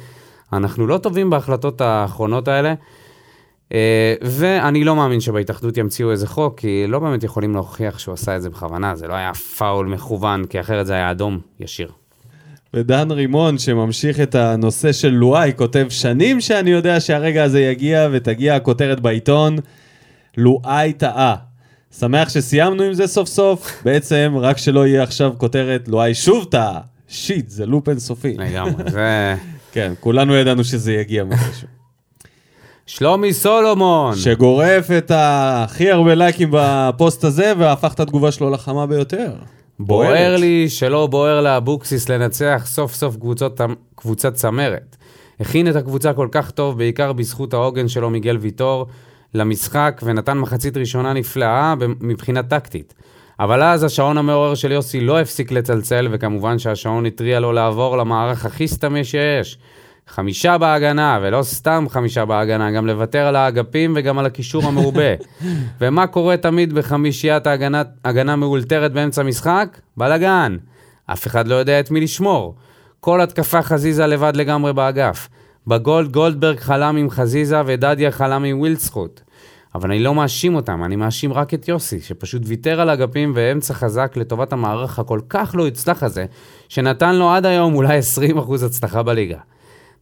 אנחנו לא טובים בהחלטות האחרונות האלה. אה, ואני לא מאמין שבהתאחדות ימציאו איזה חוק, כי לא באמת יכולים להוכיח שהוא עשה את זה בכוונה, זה לא היה פאול מכוון, כי אחרת זה היה אדום ישיר. ודן רימון, שממשיך את הנושא של לואי, כותב שנים שאני יודע שהרגע הזה יגיע ותגיע הכותרת בעיתון, לואי טעה. שמח שסיימנו עם זה סוף סוף, בעצם רק שלא יהיה עכשיו כותרת לואי שוב טעה. shit, זה loop אינסופי. לגמרי, זה... [laughs] כן, כולנו ידענו שזה יגיע מתישהו. שלומי סולומון! שגורף את הכי הרבה לייקים בפוסט הזה והפך את התגובה שלו לחמה ביותר. בוער בוערת. לי שלא בוער לאבוקסיס לנצח סוף סוף קבוצות, קבוצת צמרת. הכין את הקבוצה כל כך טוב, בעיקר בזכות העוגן שלו מיגל ויטור למשחק, ונתן מחצית ראשונה נפלאה מבחינה טקטית. אבל אז השעון המעורר של יוסי לא הפסיק לצלצל, וכמובן שהשעון התריע לו לעבור למערך הכי סתמי שיש. חמישה בהגנה, ולא סתם חמישה בהגנה, גם לוותר על האגפים וגם על הקישור המעובה. [laughs] ומה קורה תמיד בחמישיית ההגנה, הגנה מאולתרת באמצע משחק? בלאגן. אף אחד לא יודע את מי לשמור. כל התקפה חזיזה לבד לגמרי באגף. בגולד גולדברג חלם עם חזיזה ודדיה חלם עם ווילדסחוט. אבל אני לא מאשים אותם, אני מאשים רק את יוסי, שפשוט ויתר על אגפים ואמצע חזק לטובת המערך הכל כך לא יצלח הזה, שנתן לו עד היום אולי 20% הצלחה בליגה.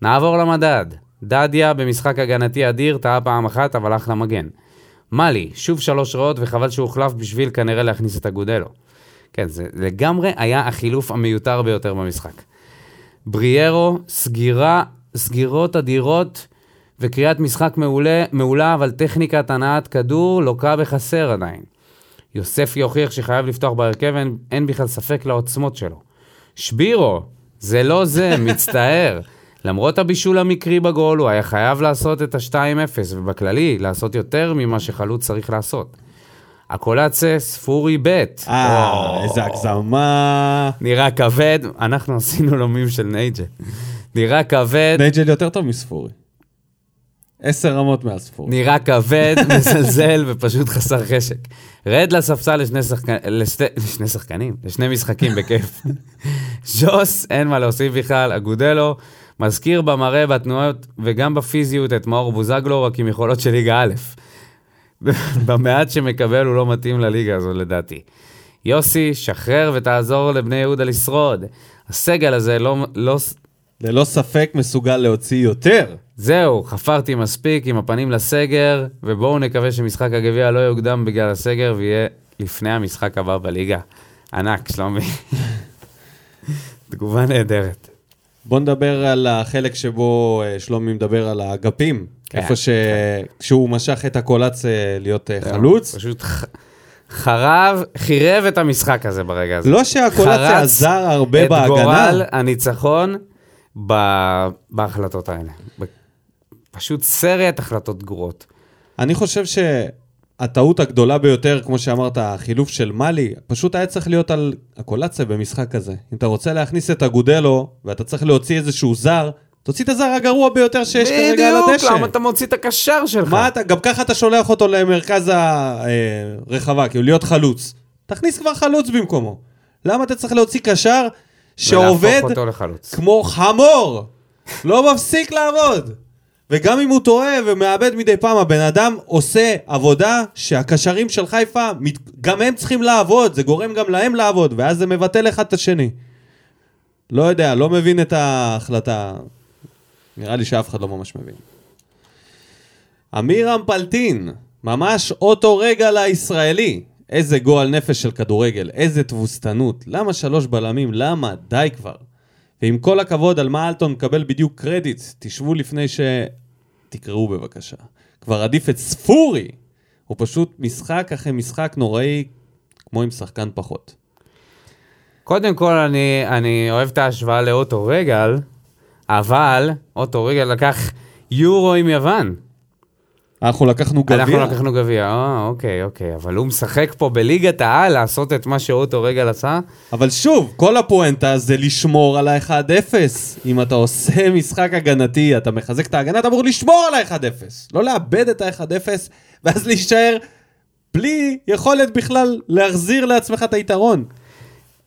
נעבור למדד. דדיה במשחק הגנתי אדיר, טעה פעם אחת, אבל אחלה מגן. מאלי, שוב שלוש רעות, וחבל שהוא הוחלף בשביל כנראה להכניס את אגודלו. כן, זה לגמרי היה החילוף המיותר ביותר במשחק. בריארו, סגירה, סגירות אדירות וקריאת משחק מעולה, מעולה, אבל טכניקת הנעת כדור לוקה בחסר עדיין. יוספי הוכיח שחייב לפתוח בהרכב, אין, אין בכלל ספק לעוצמות שלו. שבירו, זה לא זה, מצטער. למרות הבישול המקרי בגול, הוא היה חייב לעשות את ה-2-0, ובכללי, לעשות יותר ממה שחלוץ צריך לעשות. הקולצה, ספורי ב'. אה, איזה הגזמה. נראה כבד, אנחנו עשינו לו מים של נייג'ל. נראה כבד, נייג'ל יותר טוב מספורי. עשר רמות מעל ספורי. נראה כבד, [laughs] מזלזל ופשוט חסר חשק. רד לספסל לשני, שחק... לשתי... לשני שחקנים, לשני משחקים בכיף. [laughs] ז'וס, אין מה להוסיף בכלל, אגודלו, מזכיר במראה, בתנועות וגם בפיזיות את מאור בוזגלו, רק עם יכולות של ליגה א'. [laughs] במעט שמקבל הוא לא מתאים לליגה הזו לדעתי. יוסי, שחרר ותעזור לבני יהודה לשרוד. הסגל הזה לא, לא, ללא ספק מסוגל להוציא יותר. זהו, חפרתי מספיק עם הפנים לסגר, ובואו נקווה שמשחק הגביע לא יוקדם בגלל הסגר ויהיה לפני המשחק הבא בליגה. ענק, שלומי. [laughs] תגובה נהדרת. בוא נדבר על החלק שבו אה, שלומי מדבר על האגפים. כן, איפה ש... כשהוא משך את הקולץ אה, להיות אה, חלוץ. פשוט ח... חרב, חירב את המשחק הזה ברגע הזה. לא שהקולץ חרץ עזר הרבה את בהגנה. גורל הניצחון ב... בהחלטות האלה. פשוט סרט החלטות גרועות. אני חושב שהטעות הגדולה ביותר, כמו שאמרת, החילוף של מאלי, פשוט היה צריך להיות על הקולציה במשחק הזה. אם אתה רוצה להכניס את אגודלו, ואתה צריך להוציא איזשהו זר, תוציא את הזר הגרוע ביותר שיש כרגע על הדשא. בדיוק, למה אתה מוציא את הקשר שלך? מה אתה, גם ככה אתה שולח אותו למרכז הרחבה, כאילו להיות חלוץ. תכניס כבר חלוץ במקומו. למה אתה צריך להוציא קשר שעובד. כמו חמור? לא מפסיק לעבוד. וגם אם הוא טועה ומאבד מדי פעם, הבן אדם עושה עבודה שהקשרים של חיפה, גם הם צריכים לעבוד, זה גורם גם להם לעבוד, ואז זה מבטל אחד את השני. לא יודע, לא מבין את ההחלטה. נראה לי שאף אחד לא ממש מבין. אמירם פלטין, ממש אוטו רגע לישראלי. איזה גועל נפש של כדורגל, איזה תבוסתנות. למה שלוש בלמים? למה? די כבר. ועם כל הכבוד על מה אלטון מקבל בדיוק קרדיט, תשבו לפני ש... תקראו בבקשה. כבר עדיף את ספורי. הוא פשוט משחק אחרי משחק נוראי, כמו עם שחקן פחות. קודם כל, אני, אני אוהב את ההשוואה לאוטו רגל, אבל אוטו רגל לקח יורו עם יוון. אנחנו לקחנו גביע. אנחנו לקחנו גביע, אה, אוקיי, אוקיי. אבל הוא משחק פה בליגת העל לעשות את מה שאוטו רגל עשה? אבל שוב, כל הפואנטה זה לשמור על ה-1-0. אם אתה עושה [laughs] משחק הגנתי, אתה מחזק את ההגנה, אתה אמור לשמור על ה-1-0. לא לאבד את ה-1-0, ואז להישאר בלי יכולת בכלל להחזיר לעצמך את היתרון.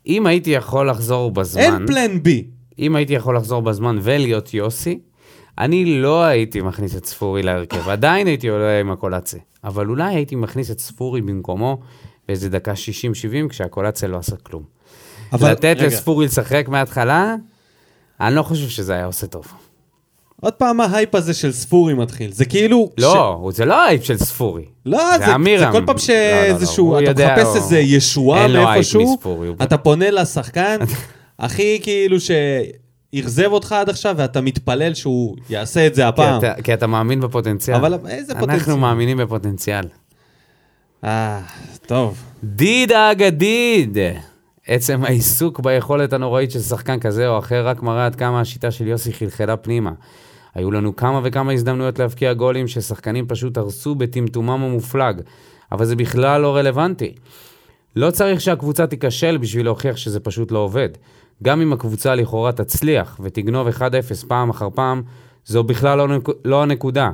אם הייתי יכול לחזור בזמן... אין פלן בי. אם הייתי יכול לחזור בזמן ולהיות יוסי, אני לא הייתי מכניס את ספורי להרכב. עדיין הייתי עולה עם הקולציה. אבל אולי הייתי מכניס את ספורי במקומו באיזה דקה 60-70, כשהקולציה לא עשה כלום. אבל- לתת רגע. לספורי לשחק מההתחלה, אני לא חושב שזה היה עושה טוב. עוד פעם ההייפ הזה של ספורי מתחיל. זה כאילו... לא, זה לא הייפ של ספורי. לא, זה זה, זה אמירם. כל פעם לא, לא, לא, שאיזשהו, הוא אתה יודע, מחפש הוא- איזה ישועה מאיפשהו, מספורי, אתה פונה לשחקן הכי כאילו שאכזב אותך עד עכשיו, ואתה מתפלל שהוא יעשה את זה כי הפעם. אתה- כי אתה מאמין בפוטנציאל. אבל איזה פוטנציאל? אנחנו מאמינים בפוטנציאל. אה, טוב. דיד האגדיד. עצם העיסוק ביכולת הנוראית של שחקן כזה או אחר רק מראה עד כמה השיטה של יוסי חלחלה פנימה. היו לנו כמה וכמה הזדמנויות להבקיע גולים ששחקנים פשוט הרסו בטמטומם המופלג, אבל זה בכלל לא רלוונטי. לא צריך שהקבוצה תיכשל בשביל להוכיח שזה פשוט לא עובד. גם אם הקבוצה לכאורה תצליח ותגנוב 1-0 פעם אחר פעם, זו בכלל לא, נק... לא הנקודה.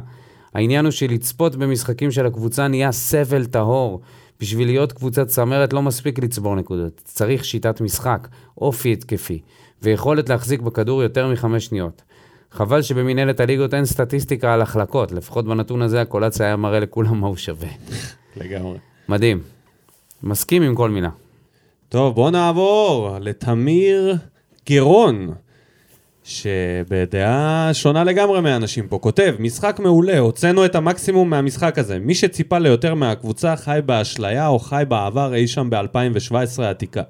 העניין הוא שלצפות במשחקים של הקבוצה נהיה סבל טהור. בשביל להיות קבוצת צמרת לא מספיק לצבור נקודות. צריך שיטת משחק, אופי התקפי, ויכולת להחזיק בכדור יותר מחמש שניות. חבל שבמנהלת הליגות אין סטטיסטיקה על החלקות, לפחות בנתון הזה הקולציה היה מראה לכולם מה הוא שווה. לגמרי. מדהים. מסכים עם כל מילה. טוב, בוא נעבור לתמיר גרון, שבדעה שונה לגמרי מהאנשים פה, כותב, משחק מעולה, הוצאנו את המקסימום מהמשחק הזה. מי שציפה ליותר מהקבוצה חי באשליה או חי בעבר אי שם ב-2017 העתיקה.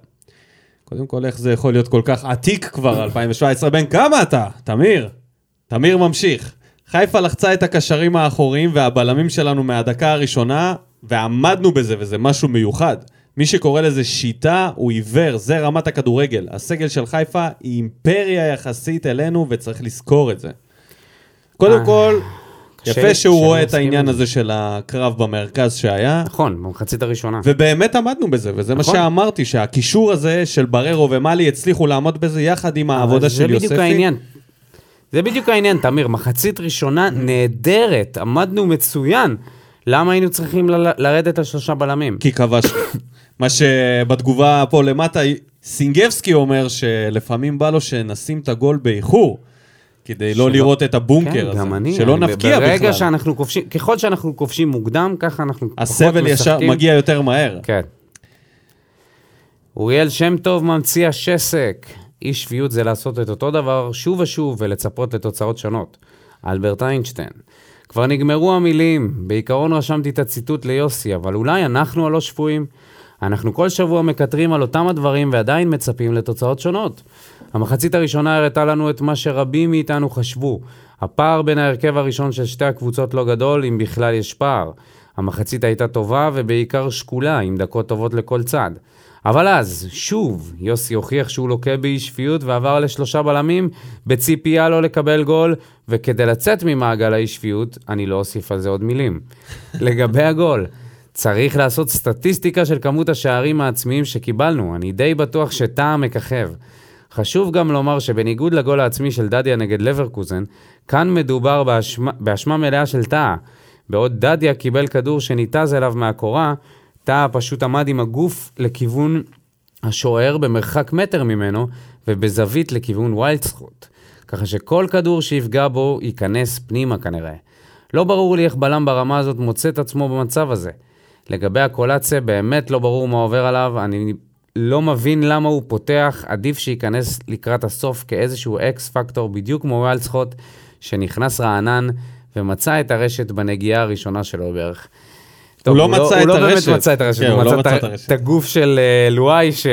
קודם כל, איך זה יכול להיות כל כך עתיק כבר, [laughs] 2017? בן כמה אתה? תמיר. תמיר ממשיך. חיפה לחצה את הקשרים האחוריים והבלמים שלנו מהדקה הראשונה, ועמדנו בזה, וזה משהו מיוחד. מי שקורא לזה שיטה הוא עיוור, זה רמת הכדורגל. הסגל של חיפה היא אימפריה יחסית אלינו, וצריך לזכור את זה. קודם אה, כל, קשה יפה שהוא רואה את העניין זה. הזה של הקרב במרכז שהיה, נכון, במחצית הראשונה. ובאמת עמדנו בזה, וזה מה נכון. שאמרתי, שהקישור הזה של בררו ומאלי הצליחו לעמוד בזה יחד עם העבודה של זה יוספי. בדיוק העניין. זה בדיוק העניין, תמיר. מחצית ראשונה נהדרת, עמדנו מצוין. למה היינו צריכים ל- לרדת על שלושה בלמים? כי כבשנו. מה שבתגובה פה למטה, סינגבסקי אומר שלפעמים בא לו שנשים את הגול באיחור, כדי לא שלא- לראות את הבונקר כן, הזה. גם אני. שלא אני- נבקיע ברגע בכלל. שאנחנו כובשים, ככל שאנחנו כובשים מוקדם, ככה אנחנו פחות הסבל ישר משחקים. מגיע יותר מהר. כן. אוריאל שם טוב ממציא השסק. אי שפיות זה לעשות את אותו דבר שוב ושוב ולצפות לתוצאות שונות. אלברט איינשטיין. כבר נגמרו המילים, בעיקרון רשמתי את הציטוט ליוסי, אבל אולי אנחנו הלא שפויים? אנחנו כל שבוע מקטרים על אותם הדברים ועדיין מצפים לתוצאות שונות. המחצית הראשונה הראתה לנו את מה שרבים מאיתנו חשבו. הפער בין ההרכב הראשון של שתי הקבוצות לא גדול, אם בכלל יש פער. המחצית הייתה טובה ובעיקר שקולה, עם דקות טובות לכל צד. אבל אז, שוב, יוסי הוכיח שהוא לוקה באי שפיות ועבר לשלושה בלמים בציפייה לא לקבל גול, וכדי לצאת ממעגל האי שפיות, אני לא אוסיף על זה עוד מילים. [laughs] לגבי הגול, צריך לעשות סטטיסטיקה של כמות השערים העצמיים שקיבלנו, אני די בטוח שטעם מככב. חשוב גם לומר שבניגוד לגול העצמי של דדיה נגד לברקוזן, כאן מדובר באשמה, באשמה מלאה של טאה. בעוד דדיה קיבל כדור שניתז אליו מהקורה, טאה פשוט עמד עם הגוף לכיוון השוער במרחק מטר ממנו, ובזווית לכיוון ויילדסקוט. ככה שכל כדור שיפגע בו ייכנס פנימה כנראה. לא ברור לי איך בלם ברמה הזאת מוצא את עצמו במצב הזה. לגבי הקולציה, באמת לא ברור מה עובר עליו, אני לא מבין למה הוא פותח, עדיף שייכנס לקראת הסוף כאיזשהו אקס פקטור, בדיוק כמו ויילדסקוט, שנכנס רענן ומצא את הרשת בנגיעה הראשונה שלו בערך. טוב, לא מצא את הוא לא הרשת. באמת מצא את הרשת, כן, הוא הוא לא מצא מצא את את ה- הרשת. את הגוף של אה, לואי, ש...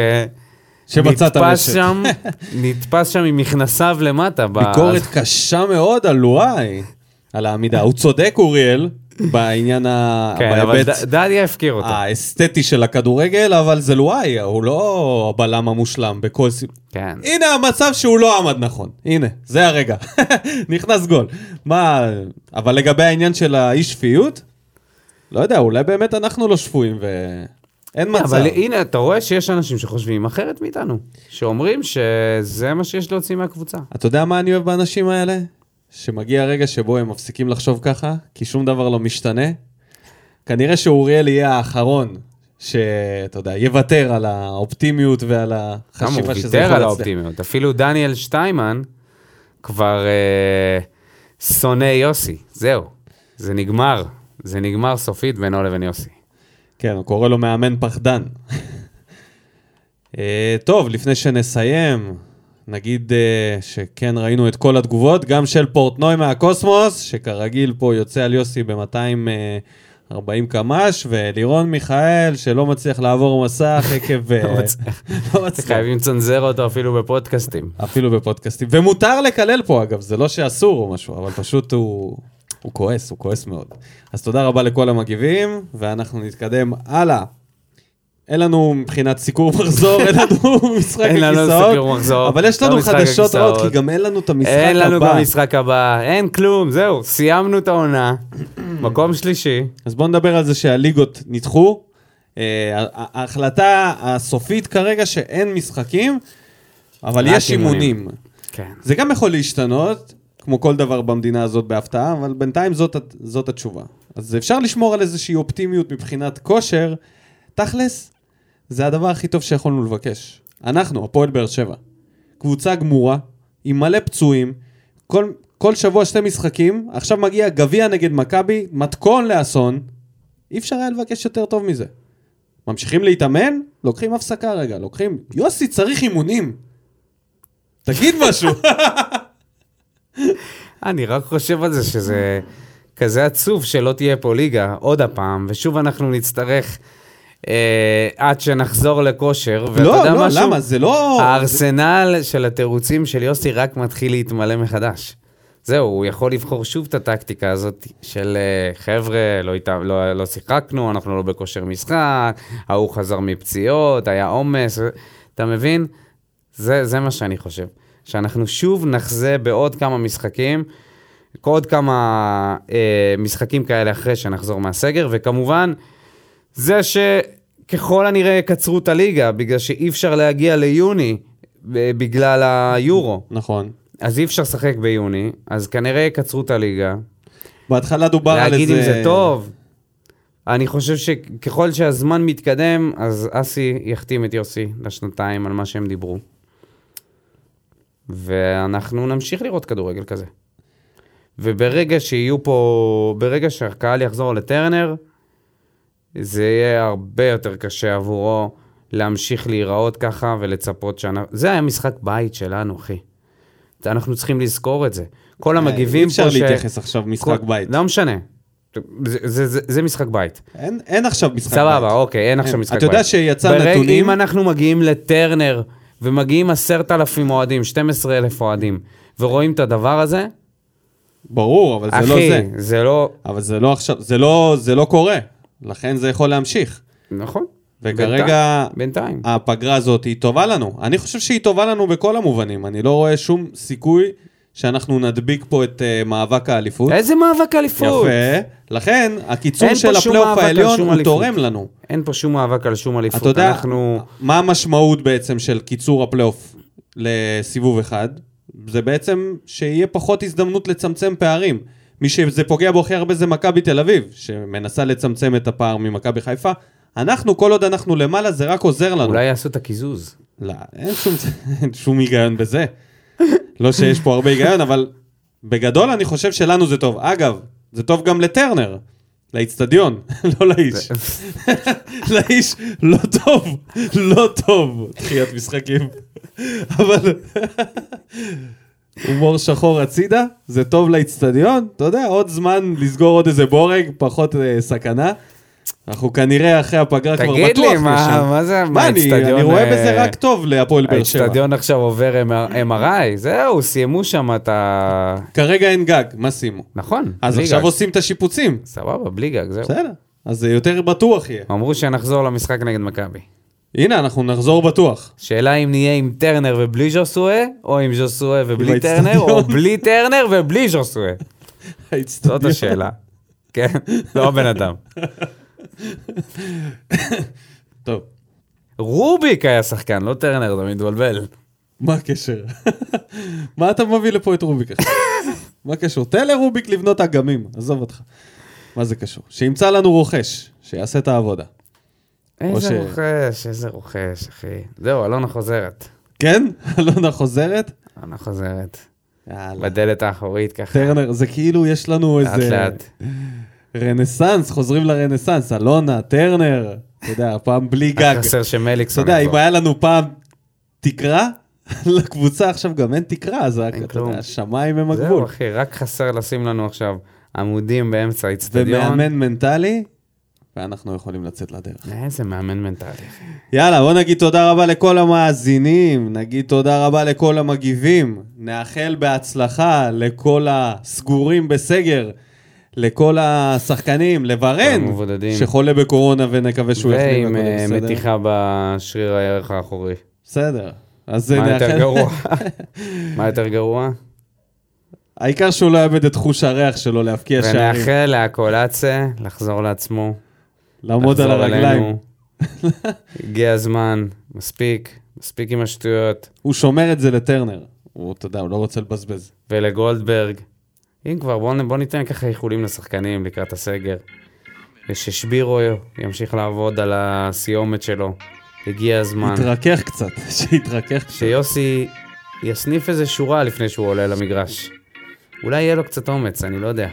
שמצא את הרשת. שם, [laughs] נתפס שם עם מכנסיו למטה. ביקורת קשה מאוד על לואי, על העמידה. הוא צודק, אוריאל, בעניין ה... כן, אבל דדיה הפקיר אותו. האסתטי של הכדורגל, אבל זה לואי, הוא לא הבלם המושלם בכל סיב... כן. הנה המצב שהוא לא עמד נכון. הנה, זה הרגע. [laughs] נכנס גול. מה... אבל לגבי העניין של האי שפיות, לא יודע, אולי באמת אנחנו לא שפויים ואין מצב. אבל הנה, אתה רואה שיש אנשים שחושבים אחרת מאיתנו, שאומרים שזה מה שיש להוציא מהקבוצה. אתה יודע מה אני אוהב באנשים האלה? שמגיע הרגע שבו הם מפסיקים לחשוב ככה, כי שום דבר לא משתנה. כנראה שאוריאל יהיה האחרון שאתה יודע, יוותר על האופטימיות ועל הוא החשיבה שזה ויתר יכול על להצליח. האופטימיות. אפילו דניאל שטיימן כבר אה, שונא יוסי. זהו, זה נגמר. זה נגמר סופית בינו לבין יוסי. כן, הוא קורא לו מאמן פחדן. אה, טוב, לפני שנסיים, נגיד אה, שכן ראינו את כל התגובות, גם של פורטנוי מהקוסמוס, שכרגיל פה יוצא על יוסי ב-240 קמ"ש, ולירון מיכאל, שלא מצליח לעבור מסך [laughs] עקב... אה, לא מצליח. [laughs] לא מצליח. חייבים לצנזר אותו אפילו בפודקאסטים. אפילו בפודקאסטים. ומותר לקלל פה, אגב, זה לא שאסור או משהו, אבל פשוט הוא... הוא כועס, הוא כועס מאוד. אז תודה רבה לכל המגיבים, ואנחנו נתקדם הלאה. אין לנו מבחינת סיקור מחזור, אין לנו [laughs] משחק אין לנו הכיסאות, סיקור מחזור, אבל יש לא לנו משחק חדשות רעות, הכיסאות. כי גם אין לנו את המשחק אין לנו הבא. גם משחק הבא, אין כלום, זהו, סיימנו את העונה. [clears throat] מקום שלישי. אז בואו נדבר על זה שהליגות נדחו. אה, ההחלטה הסופית כרגע שאין משחקים, אבל יש אימונים. אימונים. כן. זה גם יכול להשתנות, כמו כל דבר במדינה הזאת בהפתעה, אבל בינתיים זאת, זאת התשובה. אז אפשר לשמור על איזושהי אופטימיות מבחינת כושר. תכלס, זה הדבר הכי טוב שיכולנו לבקש. אנחנו, הפועל באר שבע, קבוצה גמורה, עם מלא פצועים, כל, כל שבוע שתי משחקים, עכשיו מגיע גביע נגד מכבי, מתכון לאסון, אי אפשר היה לבקש יותר טוב מזה. ממשיכים להתאמן, לוקחים הפסקה רגע, לוקחים, יוסי צריך אימונים. תגיד משהו. [laughs] אני רק חושב על זה שזה כזה עצוב שלא תהיה פה ליגה עוד הפעם, ושוב אנחנו נצטרך אה, עד שנחזור לכושר. ואתה לא, יודע לא, משהו? למה? זה לא... הארסנל של התירוצים של יוסי רק מתחיל להתמלא מחדש. זהו, הוא יכול לבחור שוב את הטקטיקה הזאת של אה, חבר'ה, לא, איתה, לא, לא שיחקנו, אנחנו לא בכושר משחק, ההוא חזר מפציעות, היה עומס, אתה מבין? זה, זה מה שאני חושב. שאנחנו שוב נחזה בעוד כמה משחקים, עוד כמה אה, משחקים כאלה אחרי שנחזור מהסגר, וכמובן, זה שככל הנראה יקצרו את הליגה, בגלל שאי אפשר להגיע ליוני ב- בגלל היורו. נכון. אז אי אפשר לשחק ביוני, אז כנראה יקצרו את הליגה. בהתחלה דובר על איזה... להגיד אם זה טוב, אני חושב שככל שהזמן מתקדם, אז אסי יחתים את יוסי לשנתיים על מה שהם דיברו. ואנחנו נמשיך לראות כדורגל כזה. וברגע שיהיו פה, ברגע שהקהל יחזור לטרנר, זה יהיה הרבה יותר קשה עבורו להמשיך להיראות ככה ולצפות שאנחנו... זה היה משחק בית שלנו, אחי. אנחנו צריכים לזכור את זה. כל המגיבים אי אפשר פה ש... להתייחס עכשיו משחק כל- בית. לא משנה. זה, זה, זה, זה משחק בית. אין, אין עכשיו משחק סבבה, בית. אוקיי, אין עכשיו אין. משחק בית. אתה יודע שיצא ברג- נתונים- אם אנחנו מגיעים לטרנר, ומגיעים עשרת אלפים אוהדים, 12 אלף אוהדים, ורואים את הדבר הזה, ברור, אבל זה לא אחי, זה. זה לא... אבל זה לא עכשיו, זה לא, זה לא קורה. לכן זה יכול להמשיך. נכון. וכרגע בינתיים. הפגרה הזאת היא טובה לנו. אני חושב שהיא טובה לנו בכל המובנים. אני לא רואה שום סיכוי שאנחנו נדביק פה את uh, מאבק האליפות. איזה מאבק אליפות? יפה. לכן, הקיצור של הפלייאוף העליון הוא אליפות. תורם לנו. אין פה שום מאבק על שום אליפות. אתה יודע, אנחנו... מה המשמעות בעצם של קיצור הפלייאוף לסיבוב אחד? זה בעצם שיהיה פחות הזדמנות לצמצם פערים. מי שזה פוגע בו הכי הרבה זה מכבי תל אביב, שמנסה לצמצם את הפער ממכבי חיפה. אנחנו, כל עוד אנחנו למעלה, זה רק עוזר לנו. אולי יעשו את הקיזוז. לא, אין שום, [laughs] אין שום היגיון בזה. לא שיש פה הרבה היגיון, אבל בגדול אני חושב שלנו זה טוב. אגב, זה טוב גם לטרנר, לאיצטדיון, [laughs] לא לאיש. [laughs] לאיש לא טוב, לא טוב, דחיית משחקים. אבל הומור שחור הצידה, זה טוב לאיצטדיון, אתה יודע, עוד זמן לסגור עוד איזה בורג, פחות אה, סכנה. אנחנו כנראה אחרי הפגרה כבר בטוח תגיד לי, מה. מה זה, מה, אני האצטדיון, אני רואה אה, בזה רק טוב להפועל באר שבע. האצטדיון עכשיו עובר MRI, זהו, סיימו שם את ה... כרגע אין גג, מה שימו? נכון, אז עכשיו. עושים את השיפוצים. סבבה, בלי גג, זהו. בסדר, אז זה יותר בטוח יהיה. אמרו שנחזור למשחק נגד מכבי. הנה, אנחנו נחזור בטוח. שאלה אם נהיה עם טרנר ובלי ז'וסואה, או עם ז'וסואה ובלי. טרנר, או בלי טרנר ובלי ז'וסואה. זאת. השאלה. כן, לא הבן אדם. טוב, רוביק היה שחקן, לא טרנר, אתה מתבלבל. מה הקשר? מה אתה מביא לפה את רוביק עכשיו? מה הקשר? תן לרוביק לבנות אגמים, עזוב אותך. מה זה קשור? שימצא לנו רוכש, שיעשה את העבודה. איזה ש- רוכש, איזה רוכש, אחי. זהו, אלונה חוזרת. כן? [laughs] אלונה חוזרת? אלונה חוזרת. יאללה. בדלת האחורית ככה, טרנר, זה כאילו יש לנו לאט איזה לאט. רנסאנס, חוזרים לרנסאנס, אלונה, טרנר, אתה יודע, הפעם בלי גג. חסר אתה שמליקסון יודע, אם. היה לנו פעם תקרה, [laughs] לקבוצה עכשיו גם אין תקרה, אז אתה השמיים הם הגבול. זהו, אחי, רק חסר לשים לנו עכשיו עמודים באמצע האצטדיון. ומאמן מנטלי, ואנחנו יכולים לצאת לדרך. איזה מאמן מנטלי. יאללה, בוא נגיד תודה רבה לכל המאזינים, נגיד תודה רבה לכל המגיבים, נאחל בהצלחה לכל הסגורים בסגר, לכל השחקנים, המבודדים. שחולה בקורונה ונקווה שהוא יחלים ועם אה. מתיחה בשריר הירך האחורי. בסדר. אז מה יותר גרוע? [laughs] מה יותר גרוע? העיקר שהוא לא יאבד את חוש הריח שלו להבקיע שערים, ונאחל להקולצה לחזור לעצמו. לעמוד על הרגליים. הגיע הזמן, מספיק, מספיק עם השטויות. הוא שומר את זה לטרנר. הוא, אתה יודע, הוא לא רוצה לבזבז. ולגולדברג. אם כבר, בוא, בוא ניתן ככה איחולים לשחקנים לקראת הסגר. וששבירו ימשיך לעבוד על הסיומת שלו. הגיע הזמן. התרכך קצת, [laughs] שיתרכך קצת. שיוסי יסניף איזה שורה לפני שהוא עולה למגרש. אולי יהיה לו קצת אומץ, אני לא יודע.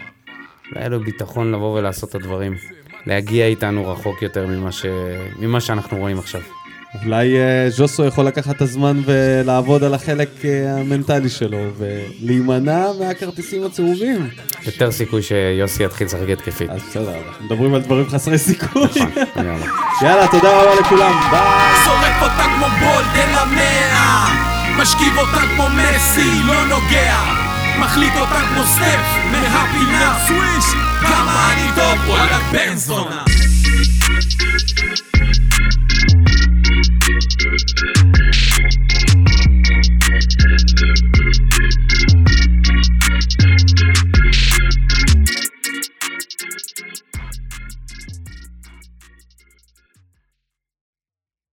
אולי יהיה לו ביטחון לבוא ולעשות את הדברים. להגיע איתנו רחוק יותר ממה, ש... ממה שאנחנו רואים עכשיו. אולי אה, ז'וסו יכול לקחת את הזמן ולעבוד על החלק אה, המנטלי שלו ולהימנע מהכרטיסים הצהובים. יותר סיכוי שיוסי יתחיל לשחק התקפית. אז בסדר, אנחנו מדברים על דברים חסרי סיכוי. יאללה. יאללה, תודה רבה לכולם, ביי! שורף אותה כמו בולדן למאה משכיב אותה כמו מסי, לא נוגע מחליט אותה כמו סטף מהפינה סוויש כמה אני טוב, וואלה בן זונה Thank you.